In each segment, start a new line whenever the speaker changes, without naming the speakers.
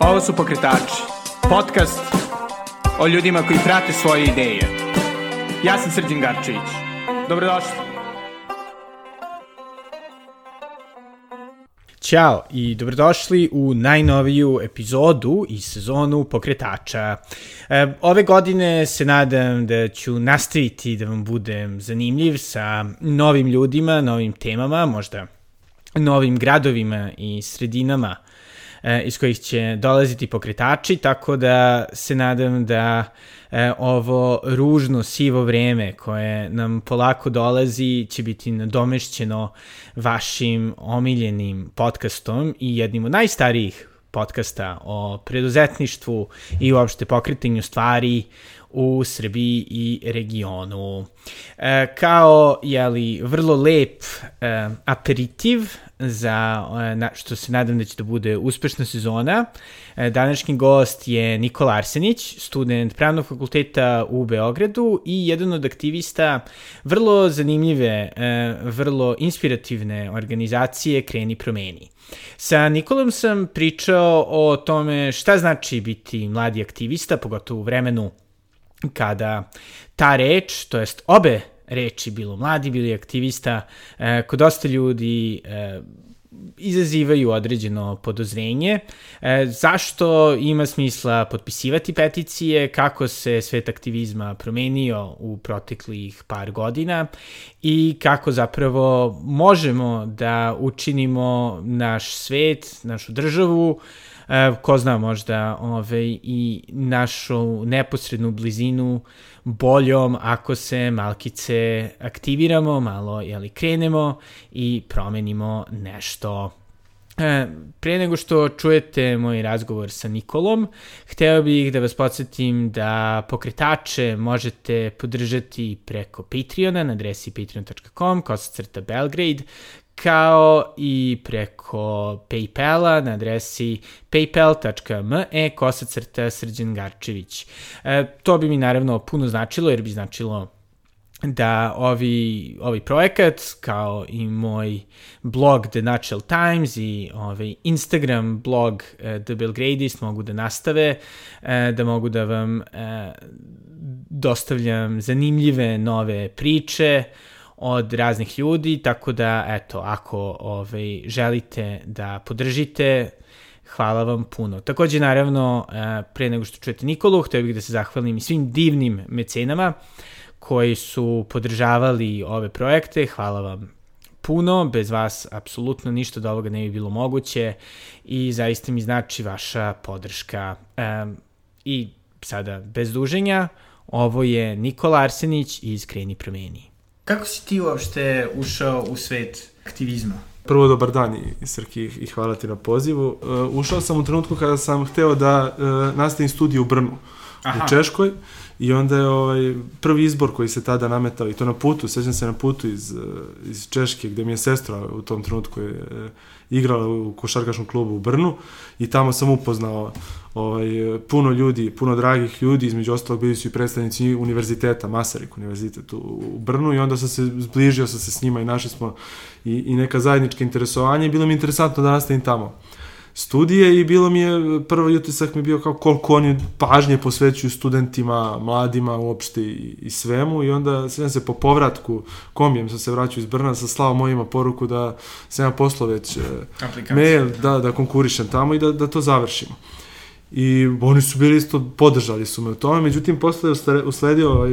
Ovo su Pokretači, podcast o ljudima koji prate svoje ideje. Ja sam Srđan Garčević. Dobrodošli. Ćao i dobrodošli u najnoviju epizodu i sezonu Pokretača. E, ove godine se nadam da ću nastaviti da vam budem zanimljiv sa novim ljudima, novim temama, možda novim gradovima i sredinama iz kojih će dolaziti pokretači, tako da se nadam da e, ovo ružno, sivo vreme koje nam polako dolazi će biti nadomešćeno vašim omiljenim podcastom i jednim od najstarijih podcasta o preduzetništvu i uopšte pokretanju stvari u Srbiji i regionu. E, kao, jeli, vrlo lep e, aperitiv za, e, na, što se nadam da će da bude uspešna sezona, e, današnji gost je Nikola Arsenić, student pravnog fakulteta u Beogradu i jedan od aktivista vrlo zanimljive, e, vrlo inspirativne organizacije Kreni promeni. Sa Nikolom sam pričao o tome šta znači biti mladi aktivista, pogotovo u vremenu kada ta reč, to jest obe reči, bilo mladi, bili aktivista, e, kod dosta ljudi e, izazivaju određeno podozrenje. E, zašto ima smisla potpisivati peticije, kako se svet aktivizma promenio u proteklih par godina i kako zapravo možemo da učinimo naš svet, našu državu, ko zna možda ove, i našu neposrednu blizinu boljom ako se malkice aktiviramo, malo jeli, krenemo i promenimo nešto. E, pre nego što čujete moj razgovor sa Nikolom, hteo bih da vas podsjetim da pokretače možete podržati preko Patreona na adresi patreon.com, kosacrta Belgrade, kao i preko Paypala na adresi paypal.me kosacrta Srđan Garčević. E, to bi mi naravno puno značilo jer bi značilo da ovi, ovi projekat, kao i moj blog The Natural Times i ovaj Instagram blog uh, The Belgradist mogu da nastave, da mogu da vam dostavljam zanimljive nove priče, od raznih ljudi, tako da, eto, ako ovaj, želite da podržite, hvala vam puno. Takođe, naravno, e, pre nego što čujete Nikolu, htio bih da se zahvalim i svim divnim mecenama koji su podržavali ove projekte, hvala vam puno, bez vas apsolutno ništa od ovoga ne bi bilo moguće i zaista mi znači vaša podrška. E, I sada, bez duženja, ovo je Nikola Arsenić iz Kreni promeni. Kako si ti uopšte ušao u svet aktivizma?
Prvo, dobar dan i Srki i hvala ti na pozivu. Uh, ušao sam u trenutku kada sam hteo da uh, nastavim studiju u Brnu, Aha. u Češkoj. I onda je ovaj, prvi izbor koji se tada nametao, i to na putu, sećam se na putu iz, iz Češke, gde mi je sestra u tom trenutku je, igrala u košarkaškom klubu u Brnu i tamo sam upoznao ovaj, puno ljudi, puno dragih ljudi, između ostalog bili su i predstavnici univerziteta, Masarik univerzitet u, u Brnu i onda sam se zbližio sam se s njima i našli smo i, i neka zajednička interesovanja i bilo mi interesantno da nastavim tamo studije i bilo mi je, prvi utisak mi bio kao koliko oni pažnje posvećuju studentima, mladima uopšte i, i svemu i onda sam se po povratku kombijem sam se vraćao iz Brna, sam slao mojima poruku da sam ja poslao već e, mail, da, da konkurišem tamo i da, da to završimo. I oni su bili isto, podržali su me u tome, međutim posle je usledio ovaj,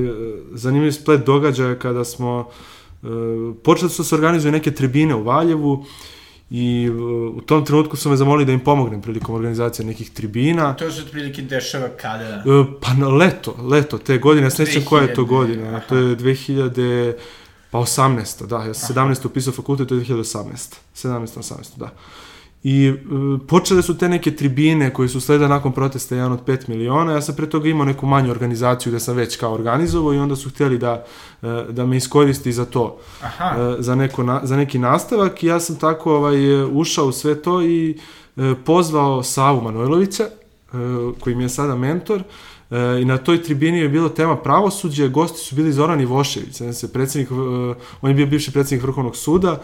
zanimljiv splet događaja kada smo, uh, počeli su da se organizuju neke tribine u Valjevu, I u tom trenutku su me zamolili da im pomognem prilikom organizacije nekih tribina.
To se otprilike dešava kada?
Uh, pa na leto, leto te godine, ja sećam koja je to godina, aha. to je 2000, pa 18. da, ja sam 17. upisao fakultet, to je 2018. 17. 18. da. I uh, počele su te neke tribine koje su sledile nakon protesta jedan od 5 miliona. Ja sam pre toga imao neku manju organizaciju gde sam već kao organizovao i onda su htjeli da, uh, da me iskoristi za to, Aha. Uh, za, neko na, za neki nastavak. I ja sam tako ovaj, ušao u sve to i uh, pozvao Savu Manojlovića, uh, koji mi je sada mentor, uh, i na toj tribini je bilo tema pravosuđe, gosti su bili Zoran Ivošević, se predsednik, uh, on je bio bivši predsednik Vrhovnog suda,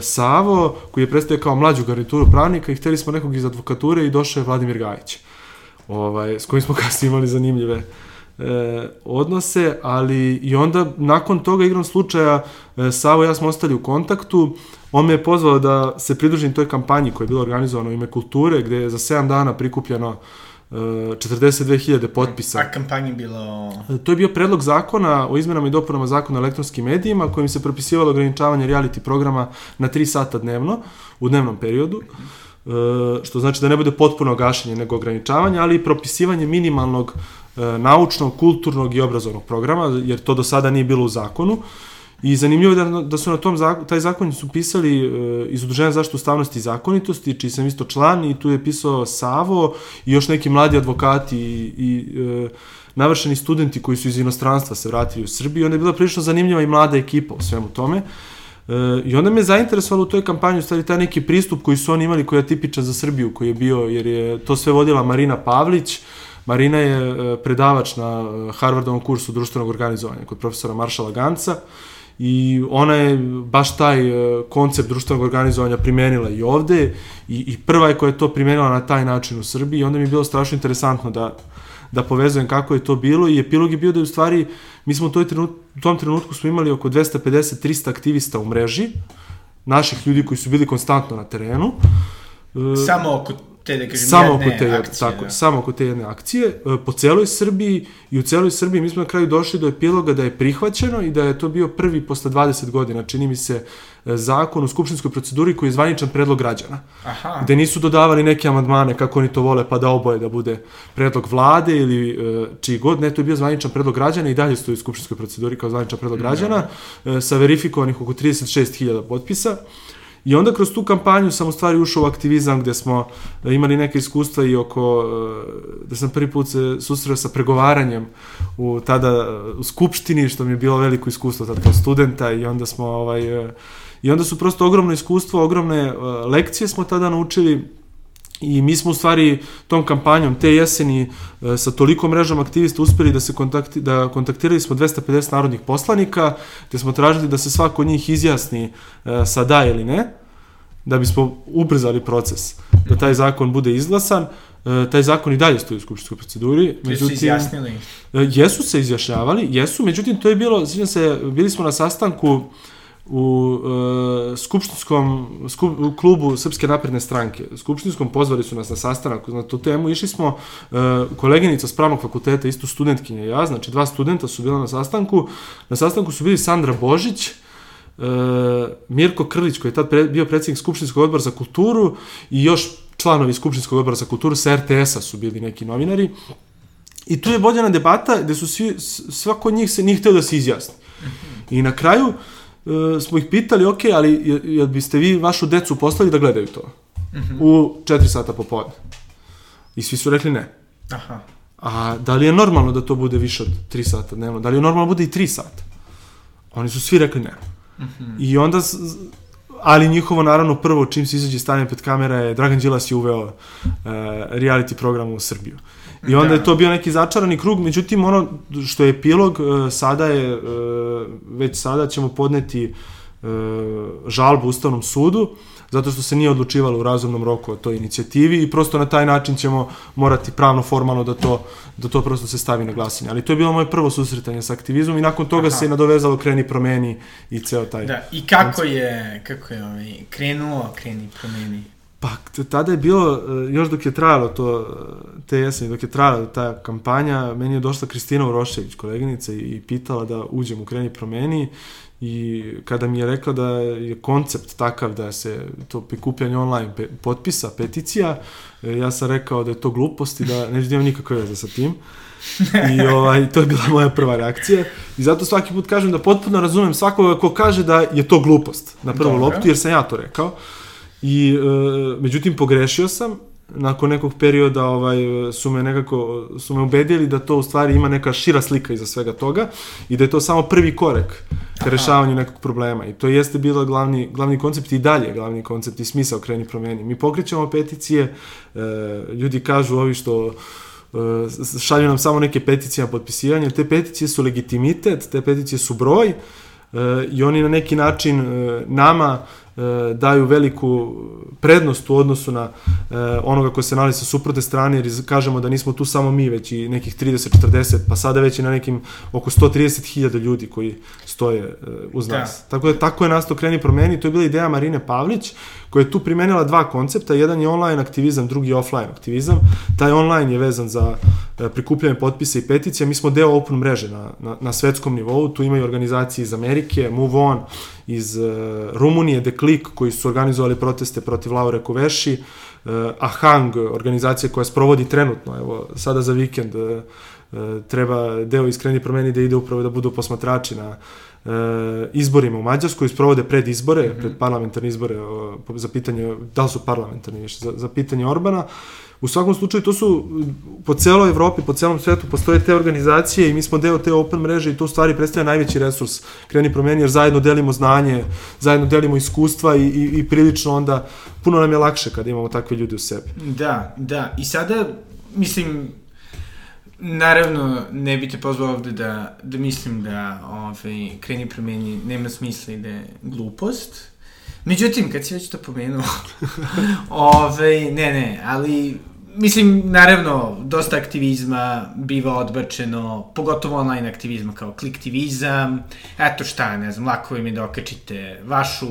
Savo, koji je predstavio kao mlađu garnituru pravnika i hteli smo nekog iz advokature i došao je Vladimir Gajić, ovaj, s kojim smo kasnije imali zanimljive e, odnose, ali i onda nakon toga igrom slučaja e, Savo i ja smo ostali u kontaktu, on me je pozvao da se pridružim toj kampanji koja je bila organizovana u ime kulture, gde je za 7 dana prikupljeno 42.000 potpisa.
A kampanja bilo...
To je bio predlog zakona o izmenama i dopunama zakona o elektronskim medijima kojim se propisivalo ograničavanje reality programa na 3 sata dnevno, u dnevnom periodu, e, što znači da ne bude potpuno gašenje nego ograničavanje, ali i propisivanje minimalnog e, naučnog, kulturnog i obrazovnog programa, jer to do sada nije bilo u zakonu. I zanimljivo je da, da su na tom zakon, taj zakon su pisali uh, iz Udruženja zaštitu ustavnosti i zakonitosti, čiji sam isto član i tu je pisao Savo i još neki mladi advokati i, i uh, navršeni studenti koji su iz inostranstva se vratili u Srbiju. Onda je bila prilično zanimljiva i mlada ekipa u svemu tome. Uh, I onda me zainteresovalo u toj kampanji, u stvari taj neki pristup koji su oni imali, koji je tipičan za Srbiju, koji je bio, jer je to sve vodila Marina Pavlić, Marina je predavač na Harvardovom kursu društvenog organizovanja kod profesora Maršala Ganca. Uh, i ona je baš taj e, koncept društvenog organizovanja primenila i ovde i, i prva je koja je to primenila na taj način u Srbiji i onda mi je bilo strašno interesantno da, da povezujem kako je to bilo i epilog je bio da je u stvari mi smo u, toj trenut, u tom trenutku smo imali oko 250-300 aktivista u mreži naših ljudi koji su bili konstantno na terenu.
Samo oko te, da kažem,
samo oko te, akcije, tako, da. samo oko te jedne akcije, e, po celoj Srbiji i u celoj Srbiji mi smo na kraju došli do epiloga da je prihvaćeno i da je to bio prvi posle 20 godina, čini mi se, e, zakon u skupštinskoj proceduri koji je zvaničan predlog građana. Aha. Gde nisu dodavali neke amandmane kako oni to vole pa da oboje da bude predlog vlade ili e, čiji god, ne, to je bio zvaničan predlog građana i dalje stoji u skupštinskoj proceduri kao zvaničan predlog da. građana sa verifikovanih oko 36.000 potpisa. I onda kroz tu kampanju sam u stvari ušao u aktivizam gde smo e, imali neke iskustva i oko, e, da sam prvi put se susreo sa pregovaranjem u tada e, u Skupštini, što mi je bilo veliko iskustvo tada studenta i onda smo ovaj, i onda su prosto ogromno iskustvo, ogromne lekcije smo tada naučili I mi smo u stvari tom kampanjom te jeseni e, sa toliko mrežom aktivista uspeli da se kontakti, da kontaktirali smo 250 narodnih poslanika, te smo tražili da se svako od njih izjasni e, sa da ili ne, da bismo ubrzali proces, da taj zakon bude izglasan. E, taj zakon i dalje stoji u skupštinskoj proceduri.
Međutim, su izjasnili?
Jesu se izjašnjavali, jesu, međutim to je bilo, sjećam se, bili smo na sastanku uh, u e, skupštinskom skup, u klubu Srpske napredne stranke. Skupštinskom pozvali su nas na sastanak na tu temu. Išli smo e, koleginica s pravnog fakulteta, isto studentkinja ja, znači dva studenta su bila na sastanku. Na sastanku su bili Sandra Božić, e, Mirko Krlić koji je tad pre, bio predsjednik Skupštinskog odbora za kulturu i još članovi Skupštinskog odbora za kulturu sa RTS-a su bili neki novinari. I tu je vođena debata gde su svi, svako od njih se nije hteo da se izjasni. I na kraju, uh, smo ih pitali, ok, ali jel biste vi vašu decu poslali da gledaju to? Mm -hmm. U 4 sata popodne. I svi su rekli ne. Aha. A da li je normalno da to bude više od 3 sata dnevno? Da li je normalno da bude i 3 sata? Oni su svi rekli ne. Mm -hmm. I onda, ali njihovo naravno prvo čim se izađe stane pred kamera je Dragan Đilas je uveo uh, reality program u Srbiju. I onda da. je to bio neki začarani krug, međutim ono što je epilog, uh, sada je, uh, već sada ćemo podneti uh, žalbu Ustavnom sudu, zato što se nije odlučivalo u razumnom roku o toj inicijativi i prosto na taj način ćemo morati pravno, formalno da to, da to prosto se stavi na glasanje. Ali to je bilo moje prvo susretanje sa aktivizmom i nakon toga Aha. se je nadovezalo kreni promeni i ceo taj...
Da, i kako je, kako je ovaj, krenuo kreni promeni?
Pa, tada je bilo, e, još dok je trajalo to, e, te jeseni, dok je trajala ta kampanja, meni je došla Kristina Urošević, koleginica, i pitala da uđem u Kreni promeni i kada mi je rekla da je koncept takav da se to prikupljanje online pe, potpisa, peticija, e, ja sam rekao da je to glupost i da neću da imam nikakve veze sa tim. I ovaj, to je bila moja prva reakcija. I zato svaki put kažem da potpuno razumem svakoga ko kaže da je to glupost na prvu Dobre. loptu, jer sam ja to rekao. I, e, međutim, pogrešio sam, nakon nekog perioda ovaj, su me nekako, su me ubedili da to u stvari ima neka šira slika iza svega toga i da je to samo prvi korek ka rešavanju nekog problema. I to jeste bila glavni, glavni koncept i dalje glavni koncept i smisao kreni promeni. Mi pokrećemo peticije, e, ljudi kažu ovi što e, šalju nam samo neke peticije na potpisivanje, te peticije su legitimitet, te peticije su broj, i oni na neki način e, nama e, daju veliku prednost u odnosu na e, onoga ko se nalazi sa suprotne strane, jer kažemo da nismo tu samo mi, već i nekih 30-40, pa sada već i na nekim oko 130.000 ljudi koji stoje e, uz da. nas. Tako da tako je nastao Kreni promeni, to je bila ideja Marine Pavlić, koja je tu primenila dva koncepta, jedan je online aktivizam, drugi je offline aktivizam. Taj online je vezan za e, prikupljanje potpisa i peticija, mi smo deo open mreže na, na, na svetskom nivou, tu imaju organizacije iz Amerike, Move On, iz uh, Rumunije, The Click, koji su organizovali proteste protiv Laure Koveši, uh, Ahang, organizacija koja sprovodi trenutno, evo, sada za vikend, uh, treba deo iskreni promeni da ide upravo da budu posmatrači na uh, izborima u Mađarskoj, sprovode pred izbore, mm -hmm. pred parlamentarne izbore uh, za pitanje, da li su parlamentarni više, za, za pitanje Orbana. U svakom slučaju, to su po celoj Evropi, po celom svetu postoje te organizacije i mi smo deo te open mreže i to u stvari predstavlja najveći resurs Kreni promeni, jer zajedno delimo znanje, zajedno delimo iskustva i, i, i prilično onda puno nam je lakše kada imamo takve ljude u sebi.
Da, da. I sada, mislim, Naravno, ne bi te pozvao ovde da, da mislim da ovaj, kreni promeni nema smisla i da je glupost. Međutim, kad si već to pomenuo, ovaj, ne, ne, ali Mislim, naravno, dosta aktivizma biva odbačeno, pogotovo online aktivizma kao kliktivizam, eto šta, ne znam, lako im je da okačite vašu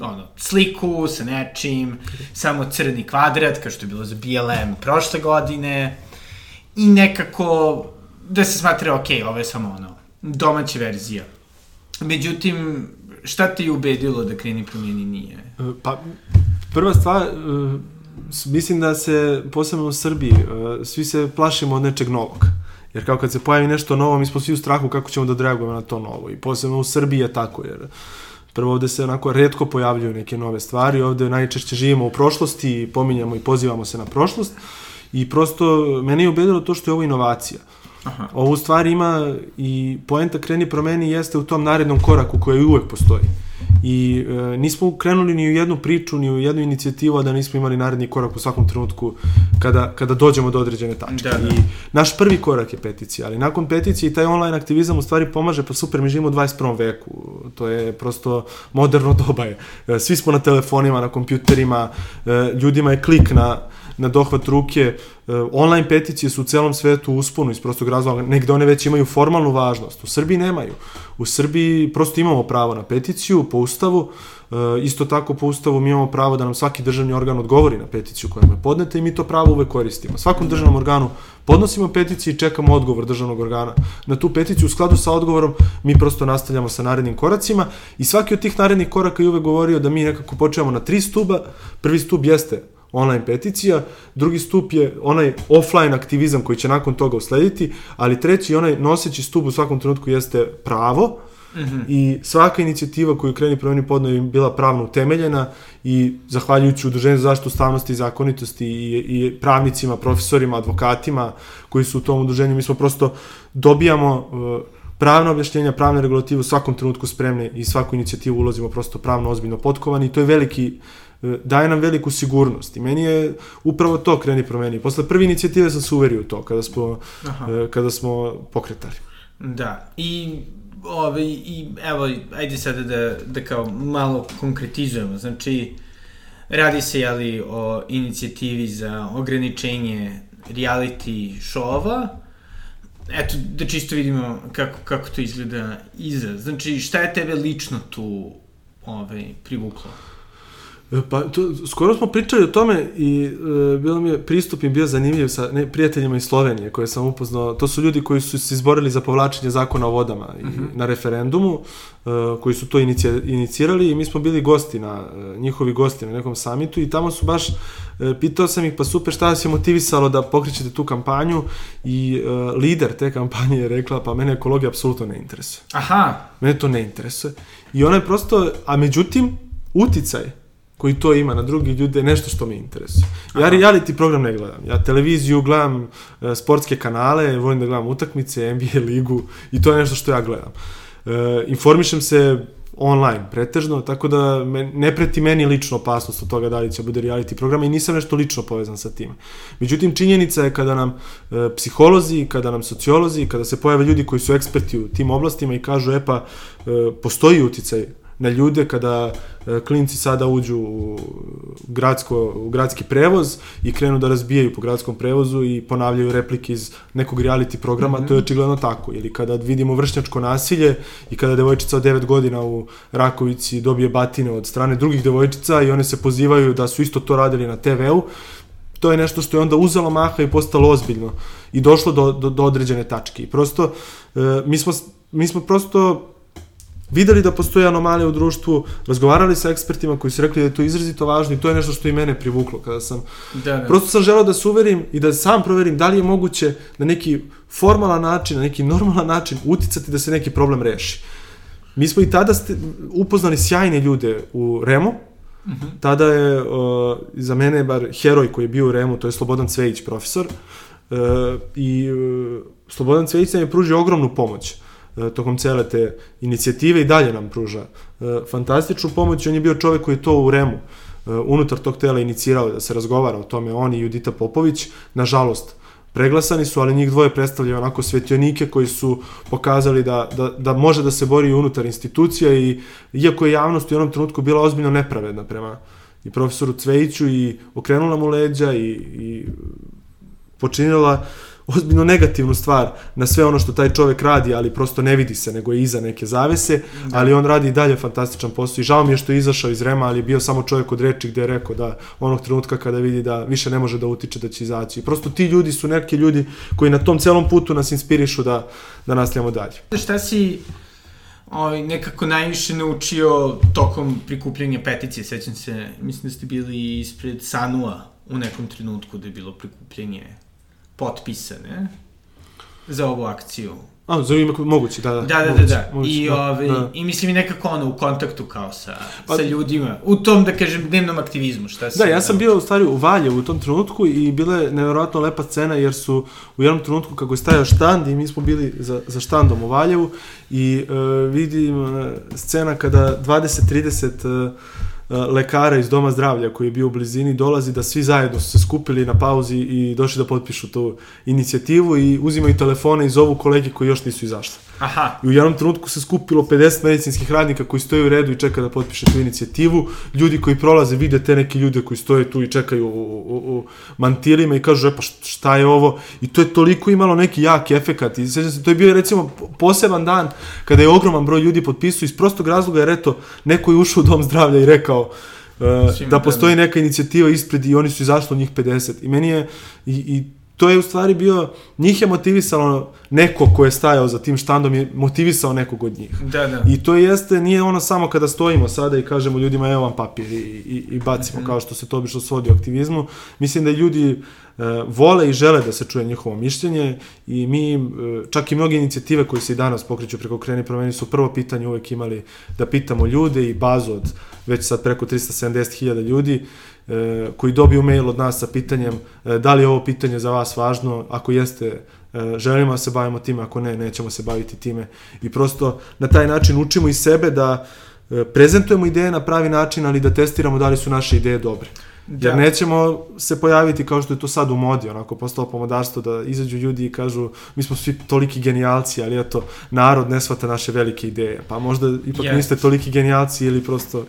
ono, sliku sa nečim, samo crni kvadrat, kao što je bilo za BLM prošle godine, i nekako da se smatra, ok, ovo je samo ono, domaća verzija. Međutim, šta te je ubedilo da kreni promijeni nije?
Pa, prva stvar, mislim da se, posebno u Srbiji, uh, svi se plašimo od nečeg novog. Jer kao kad se pojavi nešto novo, mi smo svi u strahu kako ćemo da odreagujemo na to novo. I posebno u Srbiji je tako, jer prvo ovde se onako redko pojavljuju neke nove stvari, ovde najčešće živimo u prošlosti pominjamo i pozivamo se na prošlost. I prosto, mene je ubedilo to što je ovo inovacija. Aha. Ovo stvari ima i poenta kreni promeni jeste u tom narednom koraku koji uvek postoji. I e, nismo krenuli ni u jednu priču, ni u jednu inicijativu, a da nismo imali naredni korak u svakom trenutku kada, kada dođemo do određene tačke. Da, da. I naš prvi korak je peticija, ali nakon peticije i taj online aktivizam u stvari pomaže, pa super, mi živimo u 21. veku. To je prosto moderno doba je. E, svi smo na telefonima, na kompjuterima, e, ljudima je klik na na dohvat ruke. E, online peticije su u celom svetu usponu iz prostog razloga, negde one već imaju formalnu važnost. U Srbiji nemaju. U Srbiji prosto imamo pravo na peticiju po ustavu, e, isto tako po ustavu mi imamo pravo da nam svaki državni organ odgovori na peticiju koja je podneta i mi to pravo uvek koristimo. Svakom državnom organu podnosimo peticiju i čekamo odgovor državnog organa na tu peticiju. U skladu sa odgovorom mi prosto nastavljamo sa narednim koracima i svaki od tih narednih koraka je uvek govorio da mi nekako počevamo na tri stuba. Prvi stub jeste online peticija, drugi stup je onaj offline aktivizam koji će nakon toga uslediti, ali treći, onaj noseći stup u svakom trenutku jeste pravo, Mm -hmm. I svaka inicijativa koju kreni promeni podno je bila pravno utemeljena i zahvaljujući udruženju za zaštitu ustavnosti i zakonitosti i, i pravnicima, profesorima, advokatima koji su u tom udruženju, mi smo prosto dobijamo uh, pravna objašnjenja, pravne regulative u svakom trenutku spremne i svaku inicijativu ulazimo prosto pravno ozbiljno potkovani i to je veliki daje nam veliku sigurnost. I meni je upravo to kreni promeni. Posle prve inicijative sam se uverio u to, kada smo, Aha. E, kada smo pokretali.
Da, i ove, i evo, ajde sada da, da kao malo konkretizujemo. Znači, radi se, jeli, o inicijativi za ograničenje reality show-ova, eto, da čisto vidimo kako, kako to izgleda iza. Znači, šta je tebe lično tu ovaj, privuklo?
E, pa, to, skoro smo pričali o tome i e, bilo mi je, pristup im bio zanimljiv sa ne, prijateljima iz Slovenije koje sam upoznao. To su ljudi koji su se izborili za povlačenje zakona o vodama mm -hmm. i, na referendumu, e, koji su to inicija, inicirali i mi smo bili gosti na, e, njihovi gosti na nekom samitu i tamo su baš, e, pitao sam ih pa super šta vas je motivisalo da pokrećete tu kampanju i e, lider te kampanje je rekla pa mene ekologija apsolutno ne interesuje.
Aha.
Mene to ne interesuje. I ona je prosto, a međutim, uticaj koji to ima na drugi ljude nešto što me interesuje. Ja reality program ne gledam. Ja televiziju gledam, e, sportske kanale, volim da gledam utakmice, NBA ligu i to je nešto što ja gledam. E, informišem se online pretežno, tako da me, ne preti meni lično opasnost od toga da li će bude reality program i nisam nešto lično povezan sa tim. Međutim, činjenica je kada nam e, psiholozi, kada nam sociolozi, kada se pojave ljudi koji su eksperti u tim oblastima i kažu, e pa, e, postoji uticaj na ljude kada e, klinci sada uđu u, gradsko, u gradski prevoz i krenu da razbijaju po gradskom prevozu i ponavljaju replike iz nekog reality programa, mm -hmm. to je očigledno tako. Ili kada vidimo vršnjačko nasilje i kada devojčica od 9 godina u Rakovici dobije batine od strane drugih devojčica i one se pozivaju da su isto to radili na TV-u, to je nešto što je onda uzelo maha i postalo ozbiljno i došlo do, do, do određene tačke. I prosto, e, mi, smo, mi smo prosto videli da postoje anomalije u društvu, razgovarali sa ekspertima koji su rekli da je to izrazito važno i to je nešto što i mene privuklo kada sam... Da, da. Prosto sam želeo da se uverim i da sam proverim da li je moguće na neki formalan način, na neki normalan način uticati da se neki problem reši. Mi smo i tada ste, upoznali sjajne ljude u Remu, Mm -hmm. Tada je uh, za mene bar heroj koji je bio u Remu, to je Slobodan Cvejić, profesor. Uh, I uh, Slobodan Cvejić nam je pružio ogromnu pomoć tokom cele te inicijative i dalje nam pruža uh, fantastičnu pomoć. On je bio čovek koji je to u Remu uh, unutar tog tela inicirao da se razgovara o tome, on i Judita Popović. Nažalost, preglasani su, ali njih dvoje predstavljaju onako svetionike koji su pokazali da, da, da može da se bori unutar institucija i iako je javnost u jednom trenutku bila ozbiljno nepravedna prema i profesoru Cvejiću i okrenula mu leđa i, i počinila ozbiljno negativnu stvar na sve ono što taj čovek radi, ali prosto ne vidi se, nego je iza neke zavese, da. ali on radi i dalje fantastičan posao i žao mi je što je izašao iz Rema, ali je bio samo čovek od reči gde je rekao da onog trenutka kada vidi da više ne može da utiče da će izaći. Prosto ti ljudi su neki ljudi koji na tom celom putu nas inspirišu da, da nastavljamo dalje.
Šta si ovaj, nekako najviše naučio tokom prikupljanja peticije, sećam se, mislim da ste bili ispred Sanua u nekom trenutku da je bilo prikupljanje potpisa, ne? Za ovu akciju.
A, za ime moguće, da, da.
Da, da, moguće, da, da. Moguće, I, da, ove, da. I mislim i nekako ono, u kontaktu kao sa, pa, sa ljudima, u tom, da kažem, dnevnom aktivizmu, šta se...
Da, ja sam bio u stvari u Valjevu u tom trenutku i bila je nevjerojatno lepa scena jer su u jednom trenutku kako je stajao štand i mi smo bili za, za štandom u Valjevu i uh, vidim uh, scena kada 20-30 uh, lekara iz Doma zdravlja koji je bio u blizini dolazi da svi zajedno su se skupili na pauzi i došli da potpišu tu inicijativu i uzimaju telefone i zovu kolege koji još nisu izašli. Aha. I u jednom trenutku se skupilo 50 medicinskih radnika koji stoje u redu i čeka da potpiše tu inicijativu. Ljudi koji prolaze vide te neke ljude koji stoje tu i čekaju u, u, u mantilima i kažu, e pa šta je ovo? I to je toliko imalo neki jak efekat. I se, to je bio recimo poseban dan kada je ogroman broj ljudi potpisao iz prostog razloga jer eto, neko je ušao u dom zdravlja i rekao, Uh, da postoji neka inicijativa ispred i oni su izašli od njih 50. I meni je, i, i to je u stvari bio, njih je motivisalo neko ko je stajao za tim štandom je motivisao nekog od njih.
Da, da.
I to jeste, nije ono samo kada stojimo sada i kažemo ljudima evo vam papir i, i, i bacimo, mm -hmm. kao što se to obično svodi u aktivizmu. Mislim da ljudi e, vole i žele da se čuje njihovo mišljenje i mi, e, čak i mnoge inicijative koje se i danas pokreću preko Kreni promeni su prvo pitanje uvek imali da pitamo ljude i bazu od već sad preko 370.000 ljudi koji dobiju mail od nas sa pitanjem e, da li je ovo pitanje za vas važno, ako jeste e, želimo da se bavimo time, ako ne, nećemo se baviti time i prosto na taj način učimo i sebe da prezentujemo ideje na pravi način, ali da testiramo da li su naše ideje dobre. Da. Jer nećemo se pojaviti kao što je to sad u modi, onako postalo pomodarstvo da izađu ljudi i kažu mi smo svi toliki genijalci, ali eto, narod ne shvata naše velike ideje. Pa možda ipak yes. niste toliki genijalci ili prosto...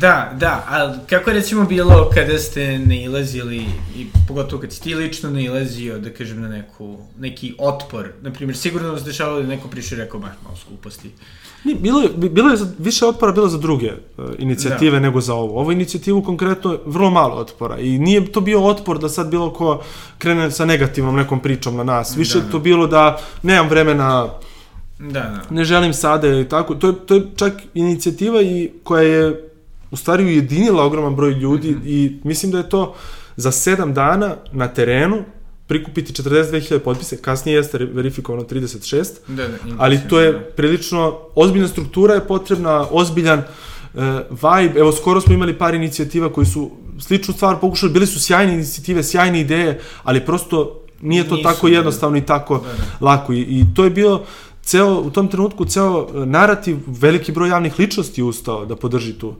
Da, da, ali kako je recimo bilo kada ste nailazili, i pogotovo kad si ti lično nailazio, da kažem, na neku, neki otpor, na primjer, sigurno se dešavalo da neko prišao i rekao, baš malo skuposti.
Ni, bilo, je, bilo je za, više otpora bilo za druge uh, inicijative da. nego za ovo. Ovo inicijativu konkretno vrlo malo otpora i nije to bio otpor da sad bilo ko krene sa negativnom nekom pričom na nas. Više da, da. to bilo da nemam vremena da, da. ne želim sada i tako. To je, to je čak inicijativa i koja je u stvari ujedinila ogroman broj ljudi mm -hmm. i mislim da je to za sedam dana na terenu prikupiti 42.000 potpisa, kasnije jeste verifikovano 36, da, da, ali to je da. prilično, ozbiljna struktura je potrebna, ozbiljan uh, vibe, evo skoro smo imali par inicijativa koji su sličnu stvar pokušali, bili su sjajne inicijative, sjajne ideje, ali prosto nije to Nisu, tako da. jednostavno i tako da, da. lako i, i to je bio ceo, u tom trenutku ceo e, narativ, veliki broj javnih ličnosti ustao da podrži tu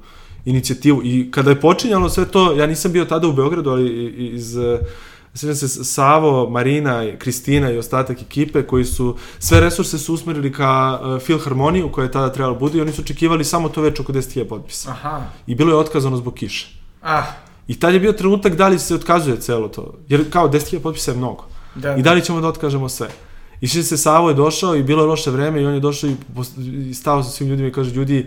inicijativu i kada je počinjalo sve to, ja nisam bio tada u Beogradu, ali iz Sjećam se Savo, Marina, Kristina i ostatak ekipe koji su, sve resurse su usmerili ka uh, Filharmoniju koja je tada trebala bude i oni su očekivali samo to već oko 10.000 potpisa.
Aha.
I bilo je otkazano zbog kiše.
Ah,
I tad je bio trenutak da li se otkazuje celo to. Jer kao 10.000 potpisa je mnogo.
da.
I da li ćemo da otkažemo sve? I svi se Savo je došao i bilo je loše vreme i on je došao i, i stao sa svim ljudima i kaže ljudi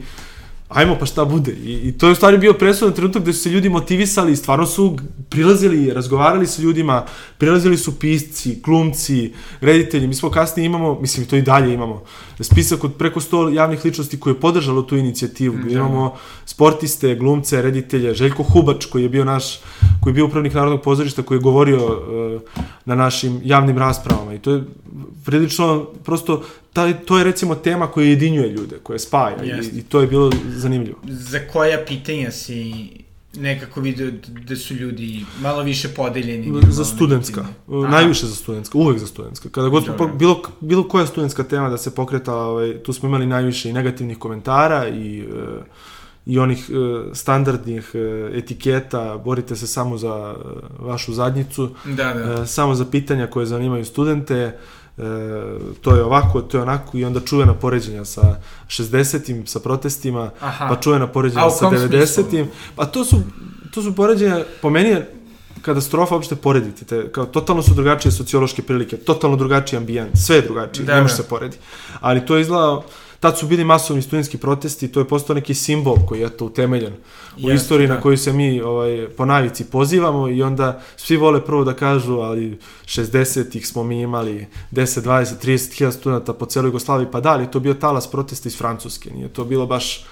ajmo pa šta bude. I, i to je u stvari bio presudan trenutak gde su se ljudi motivisali i stvarno su prilazili, razgovarali sa ljudima, prilazili su pisci, glumci, reditelji. Mi smo kasnije imamo, mislim to i dalje imamo, spisak od preko 100 javnih ličnosti koje je podržalo tu inicijativu.
Mm,
imamo sportiste, glumce, reditelje, Željko Hubač koji je bio naš, koji je bio upravnik Narodnog pozorišta, koji je govorio uh, na našim javnim raspravama i to je prilično prosto taj, to je recimo tema koja jedinjuje ljude, koja spaja i, i to je bilo zanimljivo.
Za koja pitanja si nekako vidio da su ljudi malo više podeljeni?
Za studentska, najviše za studentska, uvek za studentska. Kada god smo, bilo, bilo koja studentska tema da se pokretala, ovaj, tu smo imali najviše i negativnih komentara i, e, i onih e, standardnih e, etiketa, borite se samo za e, vašu zadnjicu,
Da, da.
e, samo za pitanja koje zanimaju studente, e, to je ovako, to je onako i onda čuvena poređenja sa 60-im, sa protestima,
Aha.
pa čuvena poređenja sa
kom
90-im. Pa to su, to su poređenja, po meni je katastrofa uopšte porediti te, kao totalno su drugačije sociološke prilike, totalno drugačiji ambijent, sve je drugačije,
Da,
ne može
da.
se poredi. Ali to je izgleda, tad su bili masovni studentski protesti, to je postao neki simbol koji je to utemeljen u
Jeste,
istoriji
da.
na koju se mi ovaj, po navici pozivamo i onda svi vole prvo da kažu, ali 60-ih smo mi imali 10, 20, 30 hiljada studenta po celoj Jugoslaviji, pa da, ali to bio talas protesta iz Francuske, nije to bilo baš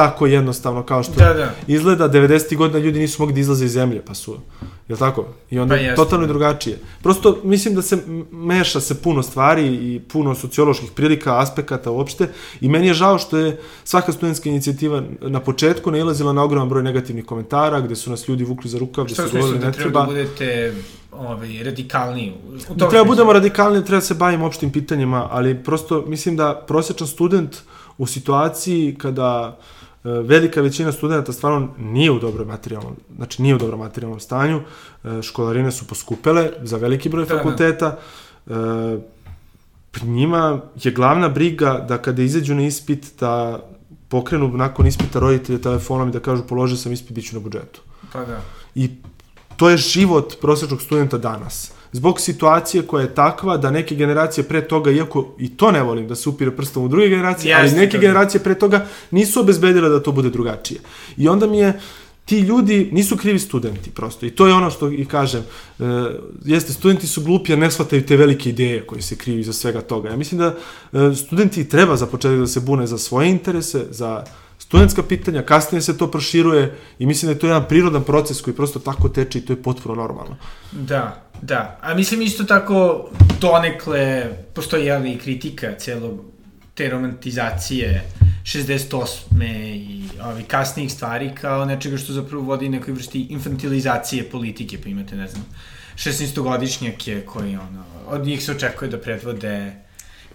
tako jednostavno kao što
Da, da.
izgleda 90. godina ljudi nisu mogli da izlaze iz zemlje, pa su, je tako? I onda
Pa
totalno
da.
drugačije. Prosto mislim da se meša se puno stvari i puno socioloških prilika, aspekata uopšte i meni je žao što je svaka studentska inicijativa na početku nailazila na ogroman broj negativnih komentara gde su nas ljudi vukli za rukav, gde su govorili
da
ne
treba
treba,
da budete ovaj, radikalniji? U,
da treba budemo radikalni, treba se bavimo opštim pitanjima, ali prosto mislim da prosječan student u situaciji kada e, velika većina studenta stvarno nije u dobrom materijalnom, znači nije u dobrom materijalnom stanju, e, školarine su poskupele za veliki broj
Da, da.
fakulteta, e, pri njima je glavna briga da kada izađu na ispit da pokrenu nakon ispita roditelje telefonom i da kažu položio sam ispit, bit ću na budžetu.
Pa da.
I to je život prosječnog studenta danas. Zbog situacije koja je takva da neke generacije pre toga, iako i to ne volim da se upire prstom u druge generacije,
Jeste,
ali neke
da.
generacije pre toga nisu obezbedile da to bude drugačije. I onda mi je ti ljudi nisu krivi studenti prosto i to je ono što i kažem e, jeste studenti su glupi jer ne shvataju te velike ideje koje se kriju iza svega toga ja mislim da e, studenti treba za početak da se bune za svoje interese za studentska pitanja, kasnije se to proširuje i mislim da je to jedan prirodan proces koji prosto tako teče i to je potpuno normalno.
Da, da. A mislim isto tako donekle postoji jel, i kritika celog te romantizacije 68. i ovi kasnijih stvari kao nečega što zapravo vodi nekoj vrsti infantilizacije politike, pa imate, ne znam, 16-godišnjake koji, ono, od njih se očekuje da predvode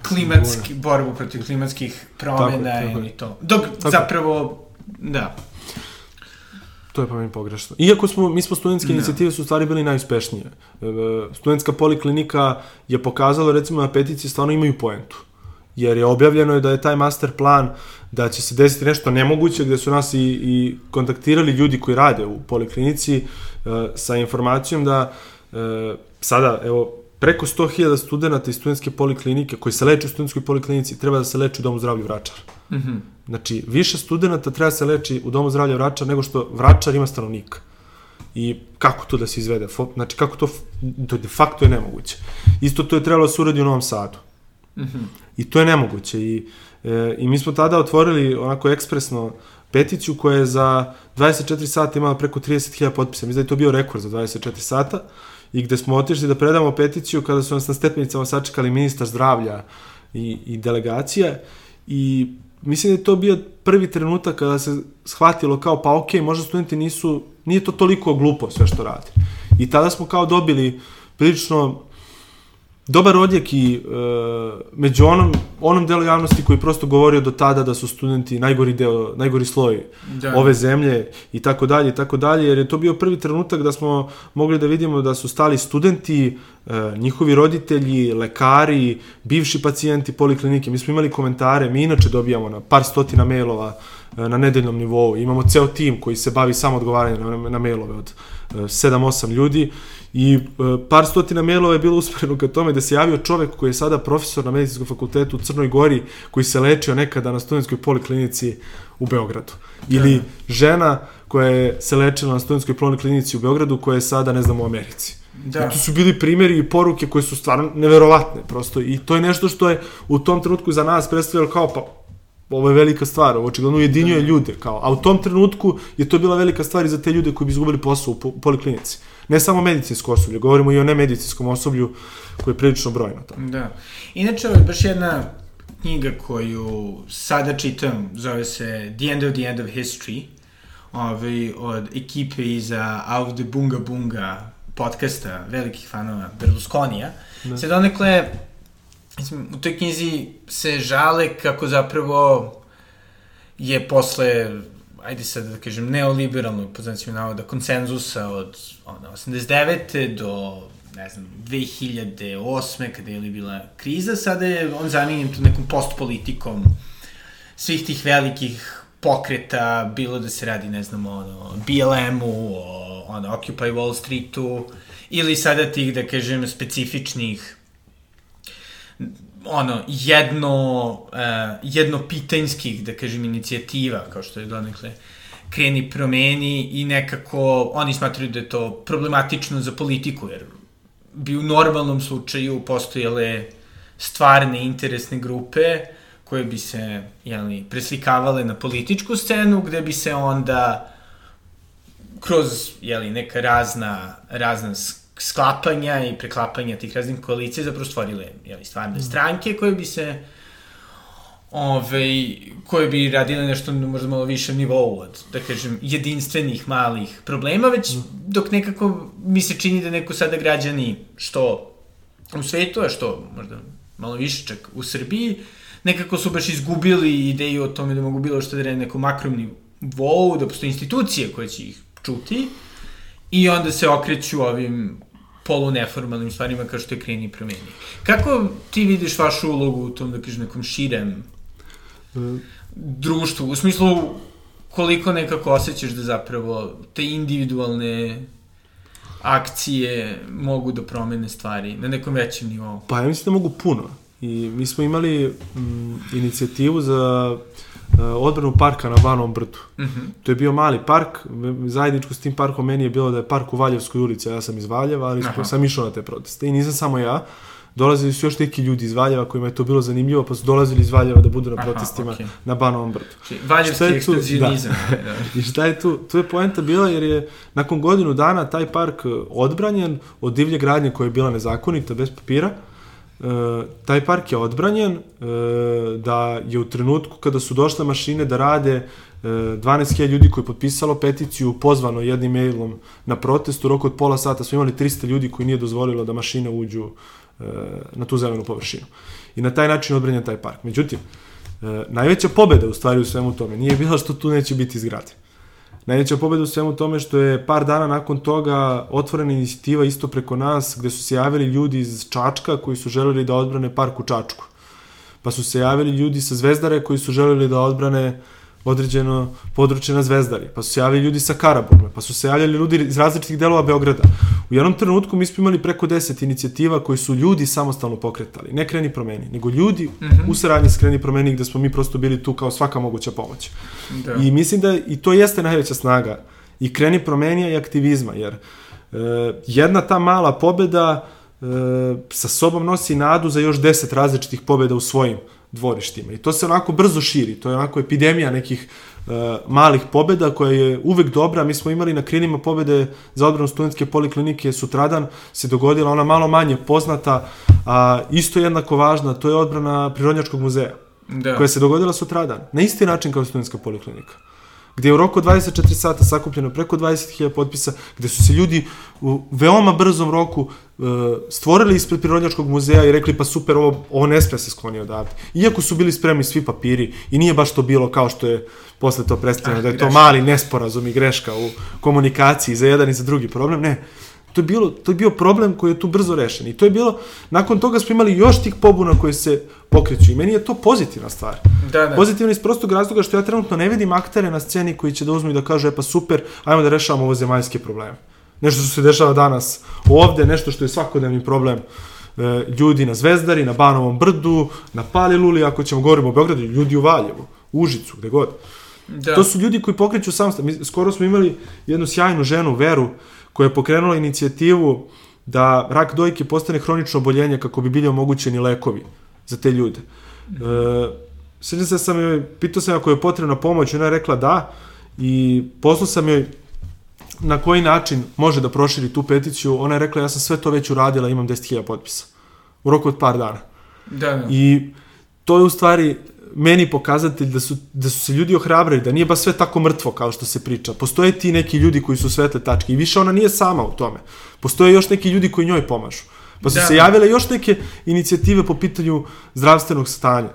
klimatski, borbu protiv klimatskih promena
Tako tako
ili to. Dok
Tako.
zapravo, da,
To je po meni pogrešno. Iako smo, mi smo studentske
Da.
inicijative su u stvari bili najuspešnije. E, studentska poliklinika je pokazala recimo na peticiji stvarno imaju poentu. Jer je objavljeno je da je taj master plan da će se desiti nešto nemoguće gde su nas i, i kontaktirali ljudi koji rade u poliklinici e, sa informacijom da e, sada, evo, preko 100.000 studenta iz studentske poliklinike koji se leče u studentskoj poliklinici treba da se leče u domu zdravlja Vračar.
Mhm.
Znači, više studenta treba da se leči u domu zdravlja Vračar nego što Vračar ima stanovnika. I kako to da se izvede? Znači, kako to, to de facto je nemoguće. Isto to je trebalo da se uradi u Novom Sadu.
Mhm.
I to je nemoguće. I, e, I mi smo tada otvorili onako ekspresno peticiju koja je za 24 sata imala preko 30.000 potpisa. Mislim da je to bio rekord za 24 sata i gde smo otišli da predamo peticiju kada su nas na stepenicama sačekali ministar zdravlja i, i delegacija i mislim da je to bio prvi trenutak kada se shvatilo kao pa okej, možda studenti nisu, nije to toliko glupo sve što radi. I tada smo kao dobili prilično dobar odjek i e, među onom, onom delu javnosti koji prosto govorio do tada da su studenti najgori deo, najgori sloj da. ove zemlje i tako dalje i tako dalje, jer je to bio prvi trenutak da smo mogli da vidimo da su stali studenti, e, njihovi roditelji, lekari, bivši pacijenti poliklinike. Mi smo imali komentare, mi inače dobijamo na par stotina mailova e, na nedeljnom nivou. Imamo ceo tim koji se bavi samo odgovaranjem na, na mailove od 7-8 e, ljudi I e, par stotina mailova je bilo usmereno ka tome da se javio čovek koji je sada profesor na medicinskom fakultetu u Crnoj Gori, koji se lečio nekada na studentskoj poliklinici u Beogradu. Ili da. žena koja je se lečila na studentskoj poliklinici u Beogradu, koja je sada, ne znam, u Americi. Da. I tu su bili primjeri i poruke koje su stvarno neverovatne, prosto. I to je nešto što je u tom trenutku za nas predstavljalo kao, pa, ovo je velika stvar, ovo očigledno ujedinjuje da. ljude, kao, a u tom trenutku je to bila velika stvar i za te ljude koji bi izgubili posao u poliklinici ne samo medicinsko osoblje, govorimo i o nemedicinskom osoblju koje je prilično brojno tamo.
Da. Inače, ovo je baš jedna knjiga koju sada čitam, zove se The End of the End of History, ovaj, od ekipe iza Out the Bunga Bunga podcasta, velikih fanova Berlusconija. Da. Sad onekle, mislim, u toj knjizi se žale kako zapravo je posle ajde sad da kažem, neoliberalnog, po znacima navoda, konsenzusa od ono, 89. do ne znam, 2008. kada je li bila kriza, sada je on zamijenjen tu nekom postpolitikom svih tih velikih pokreta, bilo da se radi, ne znam, ono, BLM-u, o, ono, Occupy Wall Streetu, ili sada tih, da kažem, specifičnih ono, jedno, uh, jedno pitanjskih, da kažem, inicijativa, kao što je donekle kreni promeni i nekako oni smatraju da je to problematično za politiku, jer bi u normalnom slučaju postojale stvarne interesne grupe koje bi se jeli, preslikavale na političku scenu, gde bi se onda kroz jeli, neka razna, razna sklapanja i preklapanja tih raznih koalicija zapravo stvorile jeli, stvarne mm. stranke koje bi se ove, koje bi radile nešto na možda malo višem nivou od, da kažem, jedinstvenih malih problema, već mm. dok nekako mi se čini da neko sada građani što u svetu, a što možda malo više čak u Srbiji, nekako su baš izgubili ideju o tome da mogu bilo što da rede nekom makrom nivou, da postoje institucije koje će ih čuti, i onda se okreću ovim poluneformalnim stvarima kao što je kreni promeni. Kako ti vidiš vašu ulogu u tom, da kažem, nekom širem društvu, u smislu koliko nekako osjećaš da zapravo te individualne akcije mogu da promene stvari na nekom većem nivou?
Pa ja mislim da mogu puno. I mi smo imali mm, inicijativu za uh, odbranu parka na Banom brdu. Mhm. -huh. To je bio mali park, zajedničko s tim parkom meni je bilo da je park u Valjevskoj ulici, ja sam iz Valjeva, ali Aha. sam išao na te proteste. I nisam samo ja, dolazili su još neki ljudi iz Valjeva kojima je to bilo zanimljivo, pa su dolazili iz Valjeva da budu na protestima Aha, okay. na Banovom brdu.
Znači, valjevski ekskluzivizam.
Da. da. I šta je tu? Tu je poenta bila jer je nakon godinu dana taj park odbranjen od divlje gradnje koja je bila nezakonita, bez papira, E, taj park je odbranjen, e, da je u trenutku kada su došle mašine da rade, e, 12.000 ljudi koji je potpisalo peticiju, pozvano jednim mailom na protest, u roku od pola sata smo imali 300 ljudi koji nije dozvolilo da mašine uđu e, na tu zelenu površinu. I na taj način odbranjen taj park. Međutim, e, najveća pobeda u stvari u svemu tome nije bila što tu neće biti zgrade. Najveća pobeda u svemu tome što je par dana nakon toga otvorena inicijativa isto preko nas gde su se javili ljudi iz Čačka koji su želeli da odbrane park u Čačku. Pa su se javili ljudi sa Zvezdare koji su želeli da odbrane uh, određeno područje na Zvezdari, pa su se javili ljudi sa Karaburme, pa su se javljali ljudi iz različitih delova Beograda. U jednom trenutku mi smo imali preko 10 inicijativa koji su ljudi samostalno pokretali, ne kreni promeni, nego ljudi mm -hmm. u saradnji s kreni promeni gde smo mi prosto bili tu kao svaka moguća pomoć. Da. I mislim da i to jeste najveća snaga i kreni promenija i aktivizma, jer e, jedna ta mala pobeda e, sa sobom nosi nadu za još 10 različitih pobeda u svojim dvorištima. I to se onako brzo širi, to je onako epidemija nekih uh, malih pobeda koja je uvek dobra. Mi smo imali na krilima pobede za odbranu studentske poliklinike sutradan se dogodila ona malo manje poznata, a isto jednako važna, to je odbrana Prirodnjačkog muzeja. Da. koja se dogodila sutradan, na isti način kao studentska poliklinika. gde je u roku 24 sata sakupljeno preko 20.000 potpisa, gde su se ljudi u veoma brzom roku stvorili ispred Prirodnjačkog muzeja i rekli pa super, ovo, ovo ne sme se skloni odavde. Iako su bili spremni svi papiri i nije baš to bilo kao što je posle to predstavljeno, ah, da je greška. to mali nesporazum i greška u komunikaciji za jedan i za drugi problem, ne. To je, bilo, to je bio problem koji je tu brzo rešen. I to je bilo, nakon toga smo imali još tih pobuna koje se pokreću. I meni je to pozitivna stvar.
Da, da.
Pozitivna iz prostog razloga što ja trenutno ne vidim aktere na sceni koji će da uzmu i da kažu, e pa super, ajmo da rešavamo ovo zemaljske probleme. Nešto što se dešava danas ovde, nešto što je svakodnevni problem e, ljudi na Zvezdari, na Banovom brdu, na Paliluli, ako ćemo govorimo o Beogradu, ljudi u Valjevu, Užicu, gde god. Da. To su ljudi koji pokreću sam, mi skoro smo imali jednu sjajnu ženu, Veru, koja je pokrenula inicijativu da rak dojke postane hronično oboljenje kako bi bili omogućeni lekovi za te ljude. E, Sjećam se sam joj, pitao sam ako je potrebna pomoć, ona je rekla da i poslao sam joj na koji način može da proširi tu peticiju, ona je rekla ja sam sve to već uradila, imam 10.000 potpisa. U roku od par dana.
Da, da.
I to je u stvari meni pokazatelj da su, da su se ljudi ohrabrili, da nije ba sve tako mrtvo kao što se priča. Postoje ti neki ljudi koji su svetle tačke i više ona nije sama u tome. Postoje još neki ljudi koji njoj pomažu. Pa su da. se javile još neke inicijative po pitanju zdravstvenog stanja.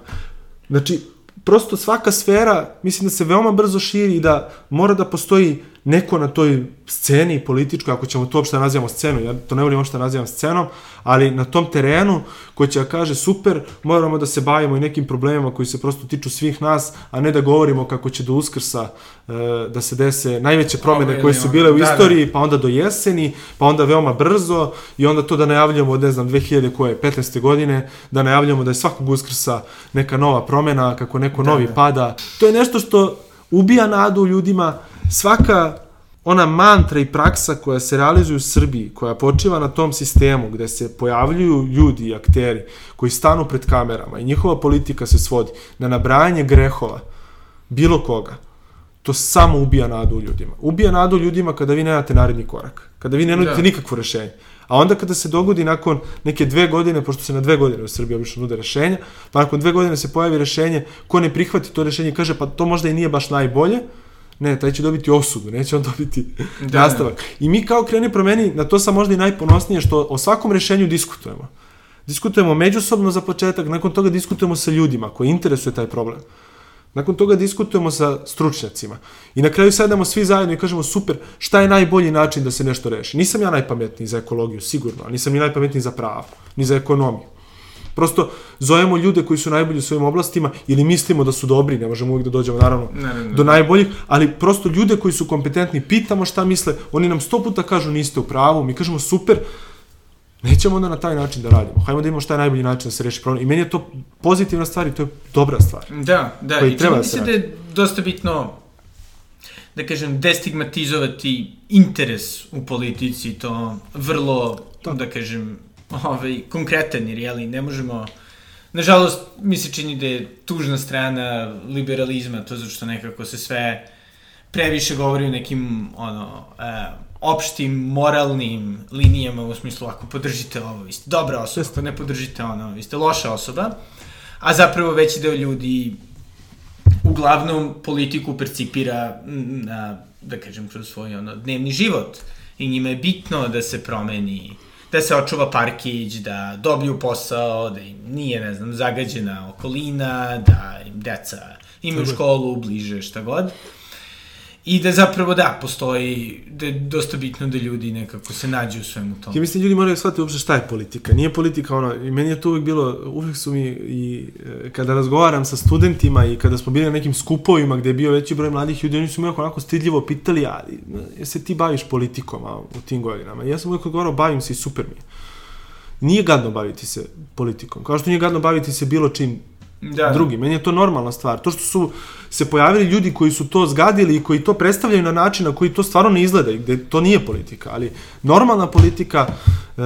Znači, prosto svaka sfera, mislim da se veoma brzo širi i da mora da postoji neko na toj sceni političkoj, ako ćemo to uopšte da nazivamo scenu, ja to ne volim uopšte da nazivam scenom, ali na tom terenu koji će da kaže super, moramo da se bavimo i nekim problemima koji se prosto tiču svih nas, a ne da govorimo kako će do uskrsa e, da se dese najveće promene koje su bile u da, istoriji, da. pa onda do jeseni, pa onda veoma brzo i onda to da najavljamo od, ne znam, 2000 koje, 15. godine, da najavljamo da je svakog uskrsa neka nova promena, kako neko da, novi da. pada. To je nešto što ubija nadu ljudima, svaka ona mantra i praksa koja se realizuje u Srbiji, koja počiva na tom sistemu gde se pojavljuju ljudi i akteri koji stanu pred kamerama i njihova politika se svodi na nabrajanje grehova bilo koga, to samo ubija nadu u ljudima. Ubija nadu u ljudima kada vi nemate naredni korak, kada vi ne nudite da. nikakvo rešenje. A onda kada se dogodi nakon neke dve godine, pošto se na dve godine u Srbiji obično nude rešenja, pa nakon dve godine se pojavi rešenje, ko ne prihvati to rešenje kaže pa to možda i nije baš najbolje, Ne, taj će dobiti osudu, neće on dobiti da, nastavak. Da. I mi kao kreni promeni, na to sam možda i najponosnije, što o svakom rešenju diskutujemo. Diskutujemo međusobno za početak, nakon toga diskutujemo sa ljudima koji interesuje taj problem. Nakon toga diskutujemo sa stručnjacima. I na kraju sedamo svi zajedno i kažemo super, šta je najbolji način da se nešto reši. Nisam ja najpametniji za ekologiju, sigurno, a nisam ni najpametniji za pravo, ni za ekonomiju. Prosto zovemo ljude koji su najbolji u svojim oblastima ili mislimo da su dobri, ne možemo uvijek da dođemo naravno ne, ne, ne. do najboljih, ali prosto ljude koji su kompetentni pitamo šta misle, oni nam sto puta kažu niste u pravu, mi kažemo super, nećemo onda na taj način da radimo. Hajmo da imamo šta je najbolji način da se reši problem. I meni je to pozitivna stvar i to je dobra stvar.
Da, da. I treba da se da je dosta bitno da kažem, destigmatizovati interes u politici, to vrlo, da, da kažem, ovaj, konkretan, jer jeli, ne možemo... Nažalost, mi se čini da je tužna strana liberalizma, to zato što nekako se sve previše govori o nekim, ono, e, opštim, moralnim linijama, u smislu, ako podržite ovo, vi ste dobra osoba, ako ne podržite ono, vi ste loša osoba, a zapravo veći deo ljudi uglavnom politiku percipira na, da kažem, kroz svoj ono, dnevni život i njima je bitno da se promeni da se očuva parkić, da dobiju posao, da im nije, ne znam, zagađena okolina, da im deca imaju školu bliže, šta god. I da zapravo da, postoji, da je dosta bitno da ljudi nekako se nađu u svemu tomu.
Ja mislim da ljudi moraju shvatiti uopšte šta je politika. Nije politika ono, i meni je to uvijek bilo, uvijek su mi i e, kada razgovaram sa studentima i kada smo bili na nekim skupovima gde je bio veći broj mladih ljudi, oni su mi onako, stidljivo pitali, ali je se ti baviš politikom a, u tim godinama? I ja sam uvijek odgovarao, bavim se i super mi je. Nije gadno baviti se politikom. Kao što nije gadno baviti se bilo čim da. drugi. Meni je to normalna stvar. To što su se pojavili ljudi koji su to zgadili i koji to predstavljaju na način na koji to stvarno ne izgleda, gde to nije politika, ali normalna politika e,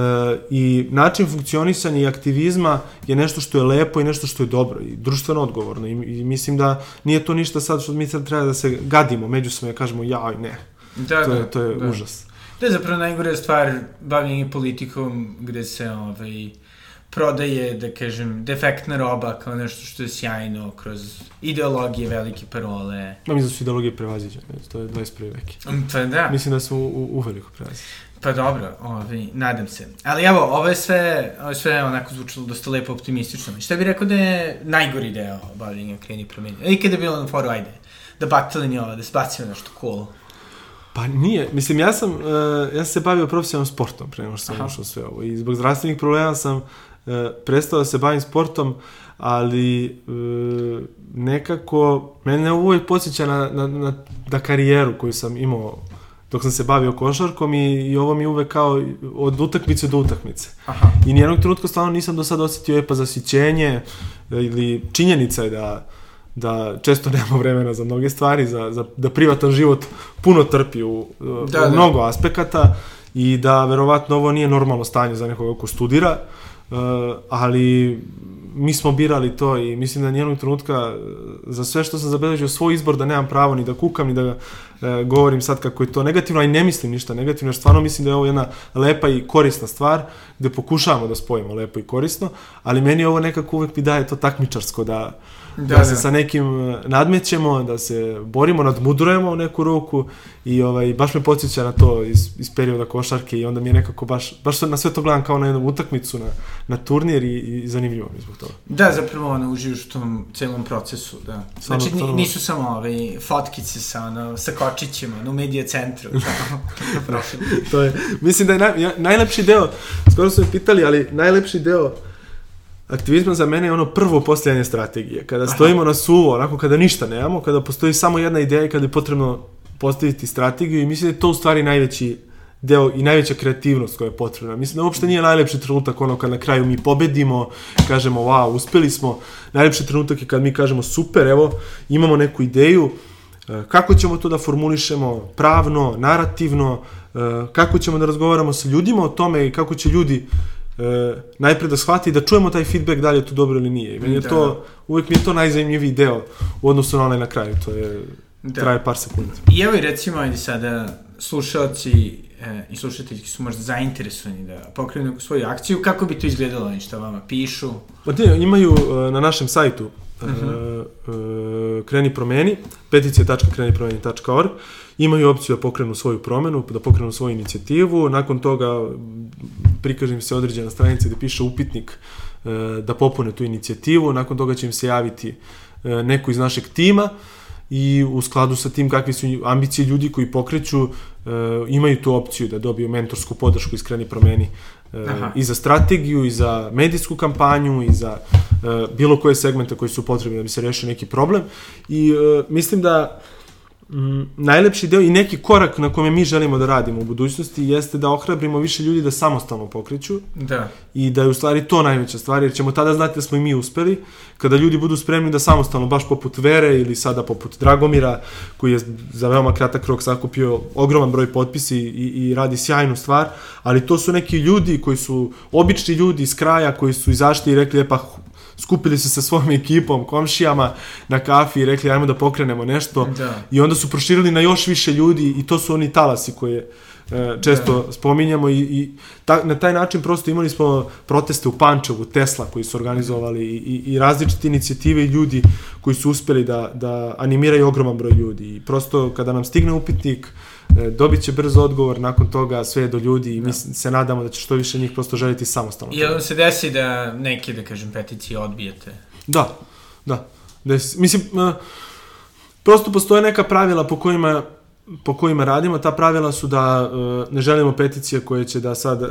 i način funkcionisanja i aktivizma je nešto što je lepo i nešto što je dobro i društveno odgovorno i, i mislim da nije to ništa sad što mi sad treba da se gadimo međusobno i kažemo jaj ne. Da, to je, da, to je da. užas.
To je zapravo najgore stvar bavljenje politikom gde se ovaj, prodaje, da kažem, defektna roba kao nešto što je sjajno kroz ideologije, velike parole.
Ja mislim da su ideologije prevaziđene, to je 21. veki.
Pa da.
Mislim da su u, u, veliko prevaziđene.
Pa dobro, ovaj, nadam se. Ali evo, ovo je sve, ovo je sve onako zvučalo dosta lepo optimistično. Šta bih rekao da je najgori deo bavljenja kreni promeni? I kada je bilo na foru, ajde, da baktali ovo, da se bacimo nešto cool.
Pa nije, mislim, ja sam, uh, ja sam se bavio profesionalnom sportom pre nego što sam ušao sve ovo i zbog zdravstvenih problema sam uh, prestao da se bavim sportom, ali uh, nekako, mene ovo podsjeća na, na, na, na karijeru koju sam imao dok sam se bavio košarkom i, i ovo mi uvek kao od utakmice do utakmice. Aha. I nijednog trenutka stvarno nisam do sada osetio je pa zasićenje ili činjenica je da da često nemamo vremena za mnoge stvari, za, za, da privatan život puno trpi u, da, u da. mnogo aspekata i da verovatno ovo nije normalno stanje za nekoga ko studira, uh, ali mi smo birali to i mislim da nijednog trenutka za sve što sam zabeležio svoj izbor da nemam pravo ni da kukam ni da e, govorim sad kako je to negativno, ali ne mislim ništa negativno, jer stvarno mislim da je ovo jedna lepa i korisna stvar gde pokušavamo da spojimo lepo i korisno, ali meni ovo nekako uvek mi daje to takmičarsko da da, da se da. sa nekim e, nadmećemo, da se borimo, nadmudrujemo u neku ruku i ovaj, baš me podsjeća na to iz, iz perioda košarke i onda mi je nekako baš, baš na sve to gledam kao na jednu utakmicu, na, na turnir i, i zanimljivo mi zbog toga.
Da, zapravo ono, uživaš u tom celom procesu, da. Znači, samo, nisu samo ovaj, fotkice sa, ono, sa kočićima, ono, u medija centru.
to je, mislim da je naj, najlepši deo, skoro su me pitali, ali najlepši deo Aktivizam za mene je ono prvo postojanje strategije. Kada stojimo Aha. na suvo, onako kada ništa nemamo, kada postoji samo jedna ideja i kada je potrebno postaviti strategiju i mislim da je to u stvari najveći deo i najveća kreativnost koja je potrebna. Mislim da uopšte nije najlepši trenutak ono kad na kraju mi pobedimo, kažemo wow, uspeli smo. Najlepši trenutak je kad mi kažemo super, evo, imamo neku ideju, e, kako ćemo to da formulišemo pravno, narativno, e, kako ćemo da razgovaramo sa ljudima o tome i kako će ljudi e, najpre da shvati da čujemo taj feedback da li je to dobro ili nije. Meni je da. to, uvek mi je to najzanimljiviji deo u odnosu na onaj na kraju, to je, da. traje par sekundi.
I evo i recimo, ajde sada, slušalci e, i slušateljki su možda zainteresovani da pokrenu svoju akciju, kako bi to izgledalo, oni šta vama pišu?
Pa te, imaju e, na našem sajtu uh kreni promeni, peticija.krenipromeni.org, imaju opciju da pokrenu svoju promenu, da pokrenu svoju inicijativu, nakon toga prikaže im se određena stranica gde piše upitnik e, da popune tu inicijativu, nakon toga će im se javiti neko iz našeg tima i u skladu sa tim kakve su ambicije ljudi koji pokreću imaju tu opciju da dobiju mentorsku podršku iskreni promeni Aha. i za strategiju i za medijsku kampanju i za bilo koje segmente koji su potrebni da bi se rešio neki problem i mislim da Mm, najlepši deo i neki korak na kome mi želimo da radimo u budućnosti jeste da ohrabrimo više ljudi da samostalno pokreću.
Da.
I da je u stvari to najveća stvar, jer ćemo tada znati da smo i mi uspeli, kada ljudi budu spremni da samostalno, baš poput Vere ili sada poput Dragomira, koji je za veoma kratak rok sakupio ogroman broj potpisi i, i radi sjajnu stvar, ali to su neki ljudi koji su obični ljudi iz kraja, koji su izašli i rekli, e pa skupili se sa svojom ekipom, komšijama na kafi i rekli ajmo da pokrenemo nešto da. i onda su proširili na još više ljudi i to su oni talasi koje e, često da. spominjamo i, i ta, na taj način prosto imali smo proteste u Pančevu, Tesla koji su organizovali i, i, i različite inicijative i ljudi koji su uspeli da, da animiraju ogroman broj ljudi i prosto kada nam stigne upitnik E, dobit će brzo odgovor, nakon toga sve do ljudi i mi da. se nadamo da će što više njih prosto želiti samostalno.
I vam se desi da neke, da kažem, peticije odbijete?
Da, da. Desi. Mislim, uh, prosto postoje neka pravila po kojima po kojima radimo, ta pravila su da uh, ne želimo peticije koje će da sad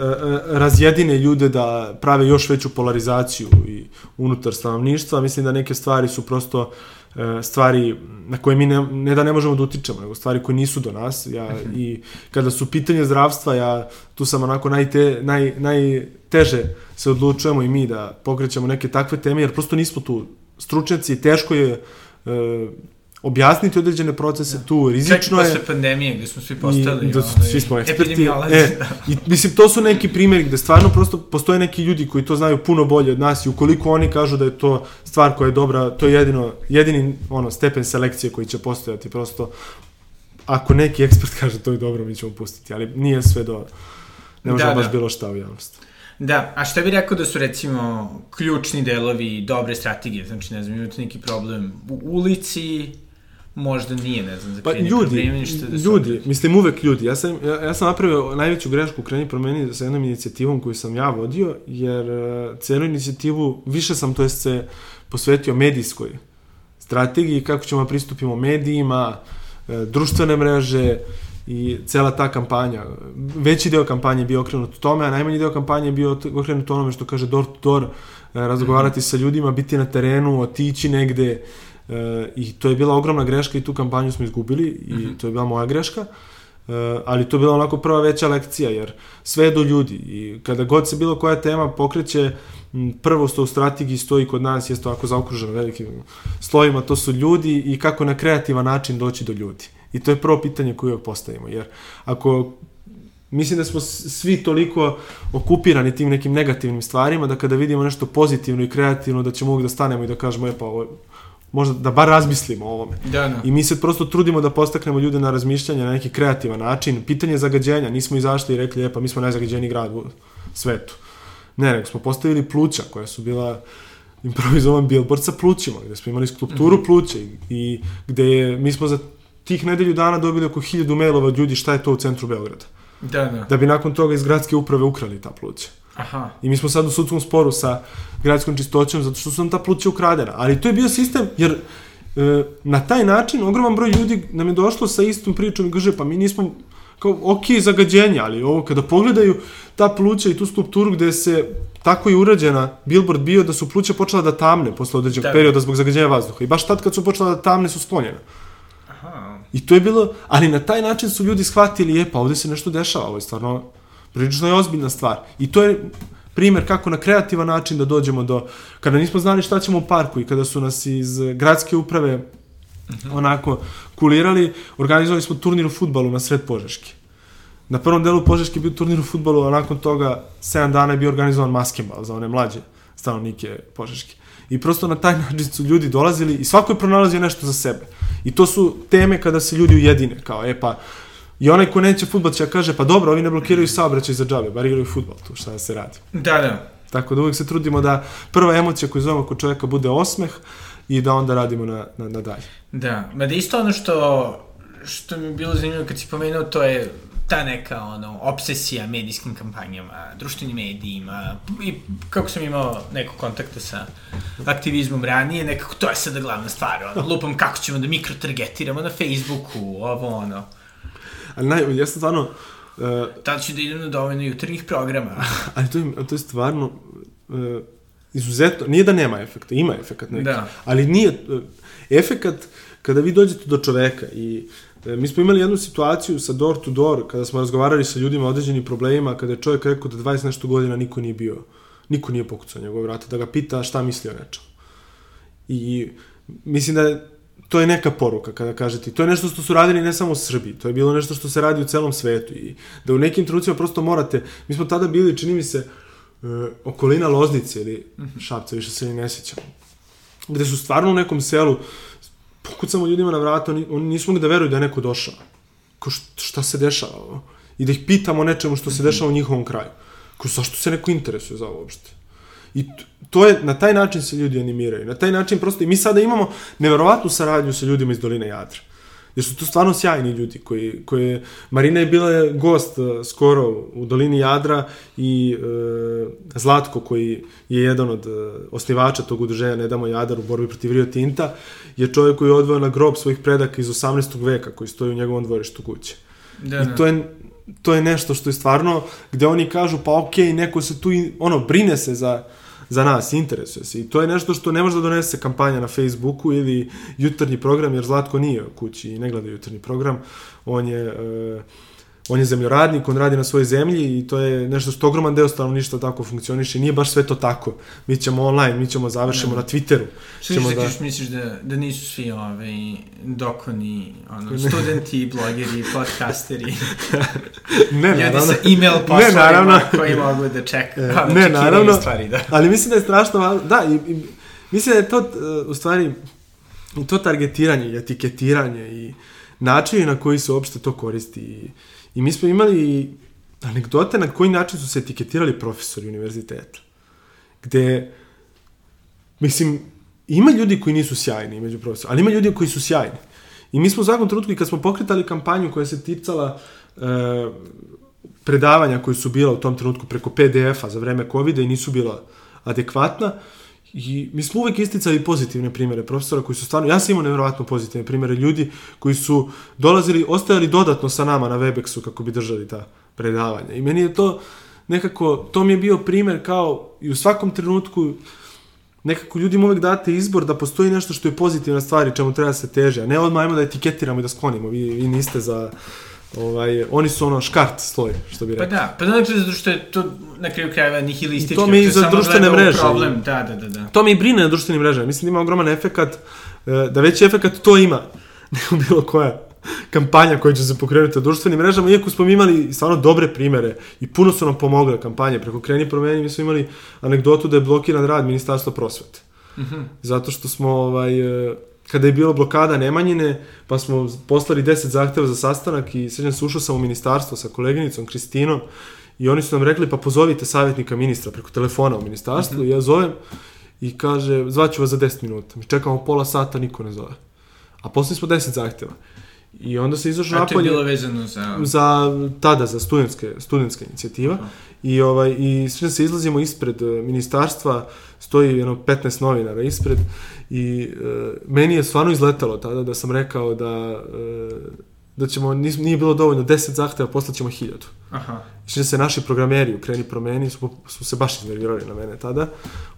razjedine ljude da prave još veću polarizaciju i unutar stanovništva. Mislim da neke stvari su prosto E, stvari na koje mi ne, ne da ne možemo da utičemo, nego stvari koje nisu do nas. Ja, -hmm. I kada su pitanje zdravstva, ja tu sam onako najte, naj, najteže se odlučujemo i mi da pokrećemo neke takve teme, jer prosto nismo tu stručnjaci, teško je e, objasniti određene procese ja. tu, rizično Čak je. Čak
posle pandemije gde smo svi postali.
I, da, ovaj, svi smo eksperti. E, I, mislim, to su neki primjeri gde stvarno prosto postoje neki ljudi koji to znaju puno bolje od nas i ukoliko oni kažu da je to stvar koja je dobra, to je jedino, jedini ono, stepen selekcije koji će postojati. Prosto, ako neki ekspert kaže to je dobro, mi ćemo pustiti, ali nije sve do... Ne može da, baš da. bilo šta u javnosti.
Da, a šta bi rekao da su recimo ključni delovi dobre strategije? Znači, ne znam, imate neki problem u ulici, možda nije, ne znam, za
pa, ljudi, da ljudi, odreći. mislim uvek ljudi. Ja sam, ja, ja sam napravio najveću grešku u kreni promeni sa jednom inicijativom koju sam ja vodio, jer uh, celu inicijativu više sam to jest se posvetio medijskoj strategiji, kako ćemo da pristupimo medijima, uh, društvene mreže, i cela ta kampanja, veći deo kampanje je bio okrenut tome, a najmanji deo kampanje je bio okrenut onome što kaže door to door, e, razgovarati mm -hmm. sa ljudima, biti na terenu, otići negde, e, i to je bila ogromna greška i tu kampanju smo izgubili i mm -hmm. to je bila moja greška. E, ali to je bila onako prva veća lekcija, jer sve je do ljudi i kada god se bilo koja tema pokreće, prvo što u strategiji stoji kod nas jeste ovako zaokruženo velikim slojima, to su ljudi i kako na kreativan način doći do ljudi. I to je prvo pitanje koje postavimo, jer ako mislim da smo svi toliko okupirani tim nekim negativnim stvarima da kada vidimo nešto pozitivno i kreativno da ćemo uvijek da stanemo i da kažemo e pa ovo možda da bar razmislimo o ovome.
Da, da.
I mi se prosto trudimo da postaknemo ljude na razmišljanje na neki kreativan način. Pitanje zagađenja, nismo izašli i rekli, e pa mi smo najzagađeniji grad u svetu. Ne, nego smo postavili pluća koja su bila improvizovan billboard sa plućima, gde smo imali skulpturu mm -hmm. pluća i, i gde je, mi smo za tih nedelju dana dobili oko hiljadu mailova od ljudi šta je to u centru Beograda.
Da, da.
Da bi nakon toga iz gradske uprave ukrali ta pluća.
Aha.
I mi smo sad u sudskom sporu sa gradskom čistoćom zato što su nam ta pluća ukradena. Ali to je bio sistem, jer e, na taj način ogroman broj ljudi nam je došlo sa istom pričom i kaže, pa mi nismo kao, ok, zagađenje, ali ovo kada pogledaju ta pluća i tu skulpturu gde se tako i urađena billboard bio da su pluća počela da tamne posle određenog da. perioda zbog zagađenja vazduha. I baš tad kad su počela da tamne su sklonjena. I to je bilo, ali na taj način su ljudi shvatili, je, pa ovde se nešto dešava, ovo je stvarno prilično je ozbiljna stvar. I to je primer kako na kreativan način da dođemo do, kada nismo znali šta ćemo u parku i kada su nas iz gradske uprave onako kulirali, organizovali smo turnir u futbalu na sred Požeški. Na prvom delu Požeški je bio turnir u futbalu, a nakon toga 7 dana je bio organizovan maskembal za one mlađe stanovnike Požeške. I prosto na taj način su ljudi dolazili i svako je pronalazio nešto za sebe. I to su teme kada se ljudi ujedine, kao, e pa, I onaj ko neće futbol će kaže, pa dobro, ovi ne blokiraju saobraćaj za džabe, bar igraju futbol, tu šta da se radi.
Da, da.
Tako da uvijek se trudimo da prva emocija koju zovemo kod čovjeka bude osmeh i da onda radimo na, na, na dalje.
Da, ma da isto ono što, što mi je bilo zanimljivo kad si pomenuo, to je ta neka ono, obsesija medijskim kampanjama, društvenim medijima i kako sam imao neko kontakta sa aktivizmom ranije, nekako to je sada glavna stvar, ono, lupam kako ćemo da mikrotargetiramo na Facebooku, ovo ono.
Ali naj, ja sam stvarno...
Uh, Tad ću da idem na dovoljno jutarnjih programa.
ali to je, to je stvarno uh, izuzetno, nije da nema efekta, ima efekat neki,
da.
ali nije, uh, efekat kada vi dođete do čoveka i E, mi smo imali jednu situaciju sa door to door, kada smo razgovarali sa ljudima o određenim problemima, kada je čovjek rekao da 20 nešto godina niko nije bio, niko nije pokucao njegove vrata, da ga pita šta misli o nečemu. I mislim da je, to je neka poruka kada kažete. To je nešto što su radili ne samo u Srbiji, to je bilo nešto što se radi u celom svetu i da u nekim trenucima prosto morate, mi smo tada bili, čini mi se, uh, okolina Loznice ili. Šapca, više se ne sjećam, gde su stvarno u nekom selu pokucamo ljudima na vrata, oni, oni nisu mogli da veruju da je neko došao. Ko šta se dešava? I da ih pitamo nečemu što se mhm. dešava u njihovom kraju. Ko zašto se neko interesuje za ovo uopšte? I to je, na taj način se ljudi animiraju. Na taj način prosto, i mi sada imamo neverovatnu saradnju sa ljudima iz Doline Jadra jer su to stvarno sjajni ljudi koji, koji Marina je bila gost uh, skoro u dolini Jadra i uh, Zlatko koji je jedan od uh, osnivača tog udruženja Ne damo Jadar u borbi protiv Rio Tinta je čovjek koji je odveo na grob svojih predaka iz 18. veka koji stoji u njegovom dvorištu kuće. Da, I da. to je to je nešto što je stvarno gde oni kažu pa okej, okay, neko se tu ono brine se za za nas, interesuje se. I to je nešto što ne može da donese kampanja na Facebooku ili jutarnji program, jer Zlatko nije kući i ne gleda jutarnji program. On je... Uh, on je zemljoradnik, on radi na svojoj zemlji i to je nešto što ogroman deo stanovništva tako funkcioniše. Nije baš sve to tako. Mi ćemo online, mi ćemo završimo ne. na Twitteru.
Što ćemo da... misliš da, da nisu svi ove ovaj, dokoni, ono, studenti, blogeri, podcasteri,
ne, ljudi naravno.
sa email poslovima koji mogu da čekaju.
E, ne, naravno, stvari, da. ali mislim da je strašno, da, i, i, mislim da je to, uh, u stvari, to targetiranje i etiketiranje i načini na koji se uopšte to koristi i I mi smo imali anegdote na koji način su se etiketirali profesori univerziteta. Gde, mislim, ima ljudi koji nisu sjajni među profesora, ali ima ljudi koji su sjajni. I mi smo u svakom trenutku, i kad smo pokretali kampanju koja se ticala e, predavanja koji su bila u tom trenutku preko PDF-a za vreme COVID-a i nisu bila adekvatna, I mi smo uvek isticali pozitivne primere profesora koji su stvarno, ja sam imao nevjerovatno pozitivne primere ljudi koji su dolazili, ostajali dodatno sa nama na Webexu kako bi držali ta predavanja. I meni je to nekako, to mi je bio primer kao i u svakom trenutku nekako ljudima uvek date izbor da postoji nešto što je pozitivna stvar i čemu treba da se teže, a ne odmah ajmo da etiketiramo i da sklonimo. Vi, vi niste za Ovaj, oni su ono škart sloj, što bi
rekao. Pa da, pa znači zato što je to na kraju krajeva nihilistički.
I to mi je za društvene mreže.
Problem. Da, da, da, da.
To mi i brine na društvenim mrežama. Mislim da ima ogroman efekat, e, da veći efekat to ima, nego bilo koja kampanja koja će se pokrenuti na društvenim mrežama, iako smo imali stvarno dobre primere i puno su nam pomogle kampanje. Preko Kreni promeni mi smo imali anegdotu da je blokiran rad Ministarstva prosvete. Mm -hmm. Zato što smo ovaj, e, kada je bila blokada Nemanjine, pa smo poslali 10 zahteva za sastanak i srećan se ušao sam u ministarstvo sa koleginicom Kristinom i oni su nam rekli pa pozovite savjetnika ministra preko telefona u ministarstvu mm -hmm. i ja zovem i kaže zvaću vas za 10 minuta. Mi čekamo pola sata, niko ne zove. A poslali smo 10 zahteva. I onda se izašao napolje... A to je
bilo vezano za...
Za, tada, za studentske, studentska inicijativa. Aha. I, ovaj, i sve se izlazimo ispred e, ministarstva, stoji jedno 15 novinara ispred i uh, meni je stvarno izletalo tada da sam rekao da uh, da ćemo, nis, nije bilo dovoljno 10 zahteva, poslaćemo 1000. Aha. I da se naši programeri u Kreni promeni su, su se baš iznervirali na mene tada.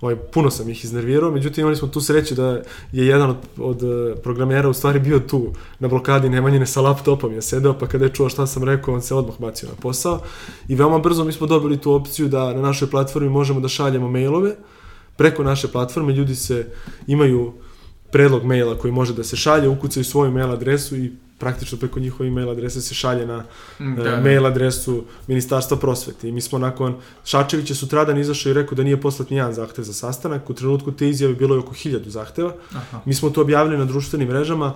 Ovaj, puno sam ih iznervirao, međutim imali smo tu sreću da je jedan od, od programera u stvari bio tu na blokadi Nemanjine sa laptopom je sedeo, pa kada je čuo šta sam rekao, on se odmah bacio na posao. I veoma brzo mi smo dobili tu opciju da na našoj platformi možemo da šaljemo mailove, preko naše platforme ljudi se imaju predlog maila koji može da se šalje, ukucaju svoju mail adresu i praktično preko njihove mail adrese se šalje na mm, da, uh, mail adresu Ministarstva prosvete. I mi smo nakon, Šačević je sutradan izašao i rekao da nije poslat nijedan zahtev za sastanak. U trenutku te izjave bilo je oko hiljadu zahteva. Aha. Mi smo to objavili na društvenim mrežama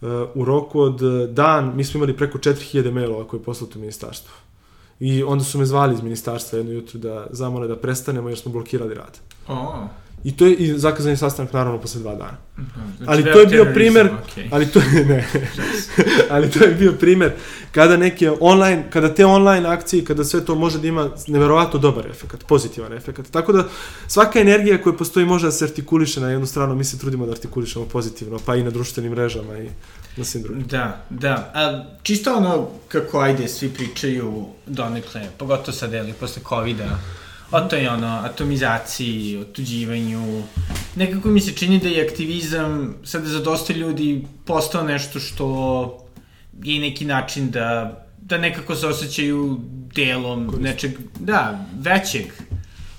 uh, u roku od dan, mi smo imali preko 4000 mailova koje je poslato ministarstvo. I onda su me zvali iz ministarstva jedno jutro da zamole da prestanemo jer smo blokirali rad. Oh. I to je i zakazani sastanak naravno posle dva dana. Znači, ali to je bio primer, okay. ali to je ne. ali to je bio primer kada neke online, kada te online akcije, kada sve to može da ima neverovatno dobar efekat, pozitivan efekat. Tako da svaka energija koja postoji može da se artikuliše na jednu stranu, mi se trudimo da artikulišemo pozitivno, pa i na društvenim mrežama i na svim drugim.
Da, da. A, čisto ono kako ajde svi pričaju donekle, pogotovo sad, ili posle COVID-a, o toj ono, atomizaciji, otuđivanju. Nekako mi se čini da je aktivizam sada za dosta ljudi postao nešto što je neki način da, da nekako se osjećaju delom nečeg, da, većeg.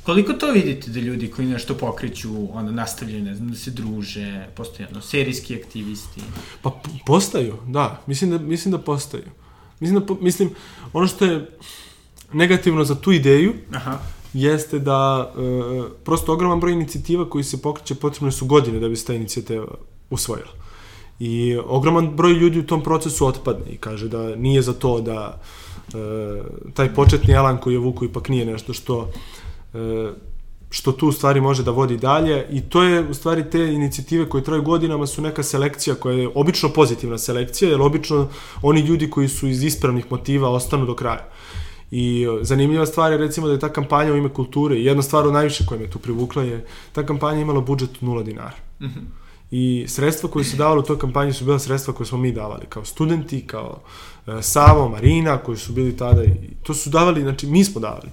Koliko to vidite da ljudi koji nešto pokreću, onda nastavljaju, ne znam, da se druže, postaju ono, serijski aktivisti?
Pa postaju, da. Mislim da, mislim da postaju. Mislim da, mislim, ono što je negativno za tu ideju, Aha jeste da e, prosto ogroman broj inicijativa koji se pokreće potrebne su godine da bi se ta inicijativa usvojila. I ogroman broj ljudi u tom procesu otpadne i kaže da nije za to da e, taj početni elan koji je vuku ipak nije nešto što što tu u stvari može da vodi dalje i to je u stvari te inicijative koje traju godinama su neka selekcija koja je obično pozitivna selekcija jer obično oni ljudi koji su iz ispravnih motiva ostanu do kraja. I e, zanimljiva stvar je recimo da je ta kampanja u ime kulture, i jedna stvar od najviše koja me tu privukla je, ta kampanja imala budžet od 0 dinara. Mm -hmm. I sredstva koje su davali u toj kampanji su bila sredstva koje smo mi davali, kao studenti, kao uh, Savo, Marina, koji su bili tada, i to su davali, znači mi smo davali.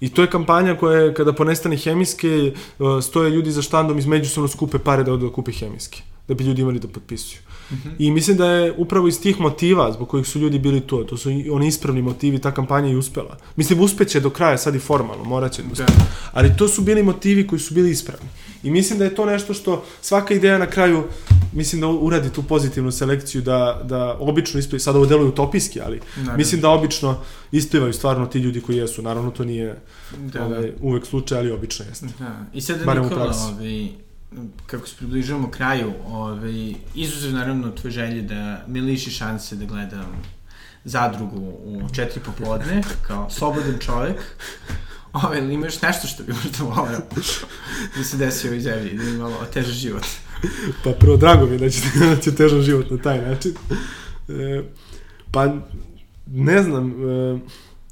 I to je kampanja koja je, kada ponestane hemijske, uh, stoje ljudi za štandom iz međusobno skupe pare da odu da kupe hemijske, da bi ljudi imali da potpisuju. -hmm. I mislim da je upravo iz tih motiva zbog kojih su ljudi bili tu, to su oni ispravni motivi, ta kampanja i uspela. Mislim, uspeće do kraja, sad i formalno, moraće da uspe. Ali to su bili motivi koji su bili ispravni. I mislim da je to nešto što svaka ideja na kraju, mislim da uradi tu pozitivnu selekciju, da, da obično ispliva, sad ovo deluje utopijski, ali Naravno. mislim da obično isplivaju stvarno ti ljudi koji jesu. Naravno, to nije da, ovaj, da. uvek slučaj, ali obično jeste.
Da. I sad da Nikola, ovaj, kako se približavamo kraju, ovaj, izuzev naravno tvoje želje da mi liši šanse da gledam zadrugu u četiri popodne, kao slobodan čovek, Ove, ili imaš nešto što bi možda volao da se desi ovoj zemlji, da bi malo teže život?
Pa prvo, drago mi je da će, da će težan život na taj način. E, pa, ne znam, e,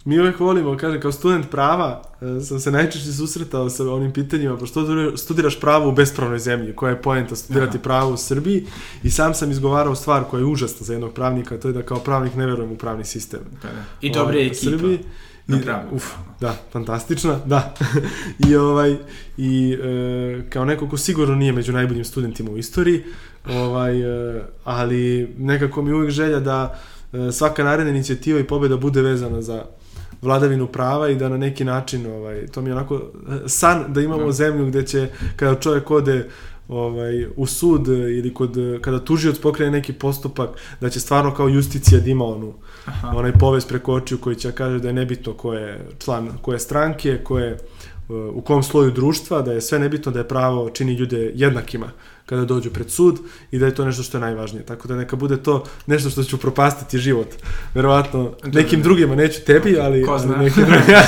mi uvek volimo, kaže, kao student prava, e, sam se najčešće susretao sa onim pitanjima, pošto studiraš pravo u bespravnoj zemlji, koja je poenta studirati Aha. pravo u Srbiji i sam sam izgovarao stvar koja je užasna za jednog pravnika, to je da kao pravnik ne verujem u pravni sistem.
Pa da. I dobre je ekipa. Srbiji,
Na pravu. Uf, da, fantastična, da. I ovaj i e, kao neko ko sigurno nije među najboljim studentima u istoriji, ovaj e, ali nekako mi uvek želja da e, svaka naredna inicijativa i pobeda bude vezana za vladavinu prava i da na neki način ovaj to mi je onako e, san da imamo da. zemlju gde će kada čovjek ode ovaj, u sud ili kod, kada tužioc pokrene neki postupak, da će stvarno kao justicija da ima onu, Aha. onaj povest preko očiju koji će kaže da je nebitno ko je član koje stranke, ko je u kom sloju društva, da je sve nebitno da je pravo čini ljude jednakima kada dođu pred sud i da je to nešto što je najvažnije. Tako da neka bude to nešto što će upropastiti život. Verovatno nekim drugima, neću tebi, ali, ali nekim drugima.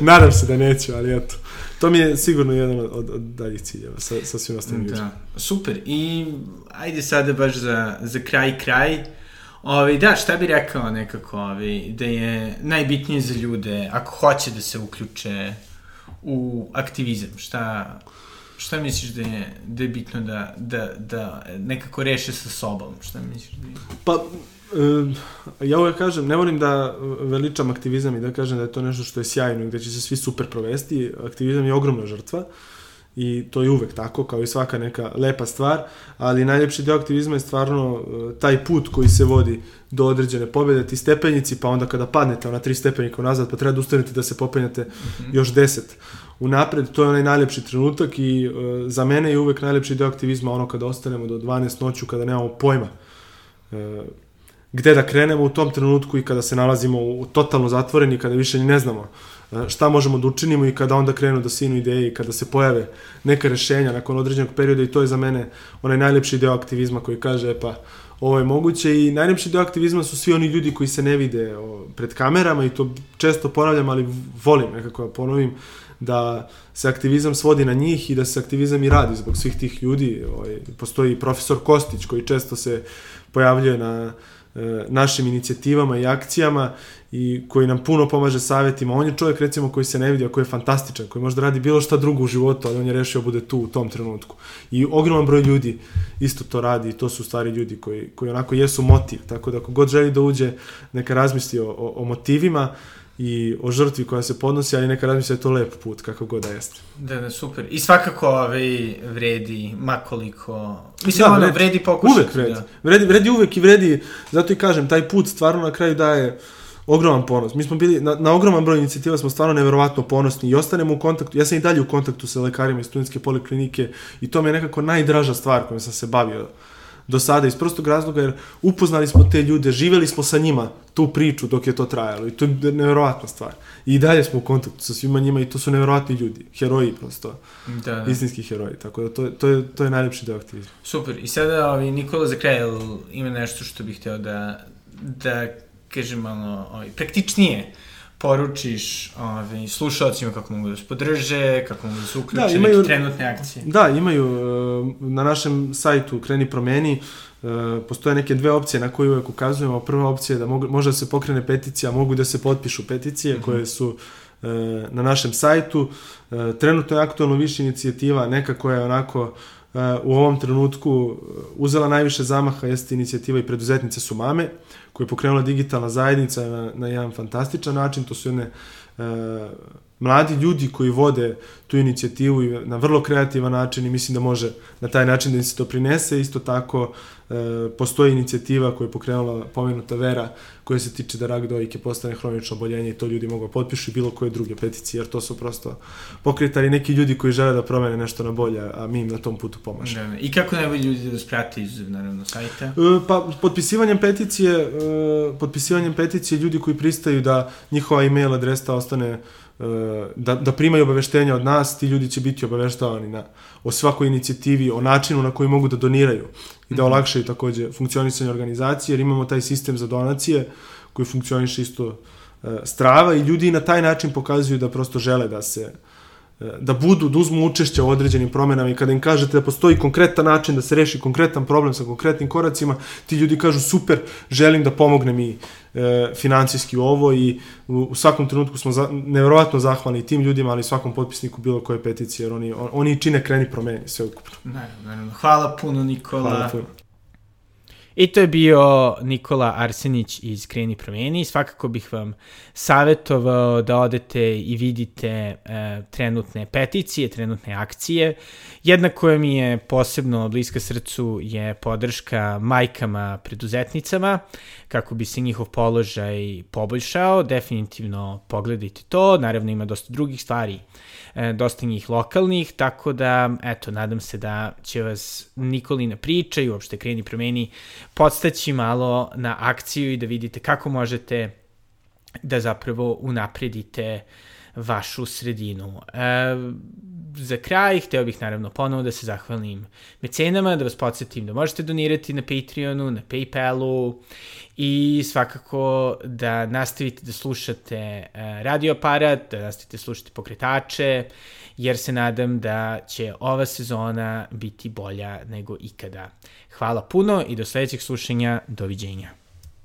Nadam se da neću, ali eto. To mi je sigurno jedan od, od, daljih ciljeva sa, sa svim ostalim
Da, super. I ajde sada baš za, za kraj kraj. Ovi, da, šta bi rekao nekako, ovi, da je najbitnije za ljude, ako hoće da se uključe u aktivizam, šta, šta misliš da je, da je bitno da, da, da nekako reše sa sobom, šta misliš da je?
Pa, Uh, ja uvek kažem, ne volim da veličam aktivizam i da kažem da je to nešto što je sjajno i da će se svi super provesti. Aktivizam je ogromna žrtva i to je uvek tako, kao i svaka neka lepa stvar, ali najljepši deo aktivizma je stvarno uh, taj put koji se vodi do određene pobjede, ti stepenici, pa onda kada padnete ona tri stepenika unazad, pa treba da ustanete da se popenjate mm -hmm. još deset unapred, to je onaj najlepši trenutak i uh, za mene je uvek najlepši deo aktivizma ono kada ostanemo do 12 noću, kada nemamo pojma uh, gde da krenemo u tom trenutku i kada se nalazimo u totalno zatvoreni, kada više ni ne znamo e, šta možemo da učinimo i kada onda krenu da sinu ideje i kada se pojave neka rešenja nakon određenog perioda i to je za mene onaj najlepši deo aktivizma koji kaže e pa ovo je moguće i najlepši deo aktivizma su svi oni ljudi koji se ne vide pred kamerama i to često ponavljam, ali volim nekako da ponovim da se aktivizam svodi na njih i da se aktivizam i radi zbog svih tih ljudi. Ovaj, postoji profesor Kostić koji često se pojavljuje na našim inicijativama i akcijama i koji nam puno pomaže savjetima. On je čovjek recimo koji se ne vidi, a koji je fantastičan, koji može da radi bilo šta drugo u životu, ali on je rešio da bude tu u tom trenutku. I ogroman broj ljudi isto to radi i to su stari ljudi koji, koji onako jesu motiv. Tako da ako god želi da uđe, neka razmisli o, o, o motivima, i o žrtvi koja se podnosi, ali neka razmišlja da je to lep put, kako god da jeste.
Da, da, super. I svakako ovaj, vredi, makoliko... Mislim, da, ono, vredi pokušati.
Uvek vredi. Da. vredi. Vredi uvek i vredi, zato i kažem, taj put stvarno na kraju daje ogroman ponos. Mi smo bili, na, na ogroman broj inicijativa smo stvarno neverovatno ponosni i ostanemo u kontaktu, ja sam i dalje u kontaktu sa lekarima iz studentske poliklinike i to mi je nekako najdraža stvar kojom sam se bavio do sada iz prostog razloga jer upoznali smo te ljude, živeli smo sa njima tu priču dok je to trajalo i to je neverovatna stvar. I dalje smo u kontaktu sa svima njima i to su neverovatni ljudi, heroji prosto, da, da. istinski heroji, tako da to, to, je, to je najlepši deo aktivizma.
Super, i sada ovi, Nikola za kraj ima nešto što bih hteo da, da kažem malo ovaj, praktičnije poručiš ovaj, slušalcima kako mogu da se podrže, kako mogu da se uključe, da, imaju, neke trenutne akcije.
Da, imaju eh, na našem sajtu Kreni promeni, eh, postoje neke dve opcije na koje uvek ukazujemo. Prva opcija je da mogu, može da se pokrene peticija, mogu da se potpišu peticije mm -hmm. koje su eh, na našem sajtu. Trenutno je aktualno više inicijativa, neka koja je onako u ovom trenutku uzela najviše zamaha jeste inicijativa i preduzetnice su mame, koje je pokrenula digitalna zajednica na, na jedan fantastičan način. To su jedne e, mladi ljudi koji vode tu inicijativu na vrlo kreativan način i mislim da može na taj način da im se to prinese. Isto tako postoji inicijativa koju je pokrenula pomenuta Vera koja se tiče da rak dojke postane hronično oboljenje i to ljudi mogu da potpišu i bilo koje druge peticije jer to su prosto pokretali neki ljudi koji žele da promene nešto na bolje, a mi im na tom putu pomažemo.
Da, I kako najbolji ljudi da sprati iz naravno sajta? E,
pa potpisivanjem peticije, e, potpisivanjem peticije ljudi koji pristaju da njihova e-mail adresa ostane da, da primaju obaveštenja od nas, ti ljudi će biti obaveštavani na, o svakoj inicijativi, o načinu na koji mogu da doniraju i da mhm. Olakšaju takođe funkcionisanje organizacije, jer imamo taj sistem za donacije koji funkcioniše isto e, strava i ljudi na taj način pokazuju da prosto žele da se da budu, da uzmu učešće u određenim promenama i kada im kažete da postoji konkretan način da se reši konkretan problem sa konkretnim koracima, ti ljudi kažu super, želim da pomognem i e, financijski ovo i u, u svakom trenutku smo za, nevjerovatno zahvalni tim ljudima, ali svakom potpisniku bilo koje peticije, jer oni, on, oni čine kreni promeni sve ukupno.
Naravno, naravno. Hvala puno Nikola.
Hvala puno.
I to je bio Nikola Arsenić iz Kreni promeni. Svakako bih vam savjetovao da odete i vidite e, trenutne peticije, trenutne akcije. Jedna koja mi je posebno bliska srcu je podrška majkama preduzetnicama kako bi se njihov položaj poboljšao. Definitivno pogledajte to. Naravno ima dosta drugih stvari e, dosta njih lokalnih, tako da, eto, nadam se da će vas Nikolina priča i uopšte kreni promeni podstaći malo na akciju i da vidite kako možete da zapravo unapredite vašu sredinu. E, za kraj, hteo bih naravno ponovo da se zahvalim mecenama, da vas podsjetim da možete donirati na Patreonu, na Paypalu i svakako da nastavite da slušate e, radio aparat, da nastavite da slušate pokretače, jer se nadam da će ova sezona biti bolja nego ikada. Hvala puno i do sledećeg slušanja, doviđenja.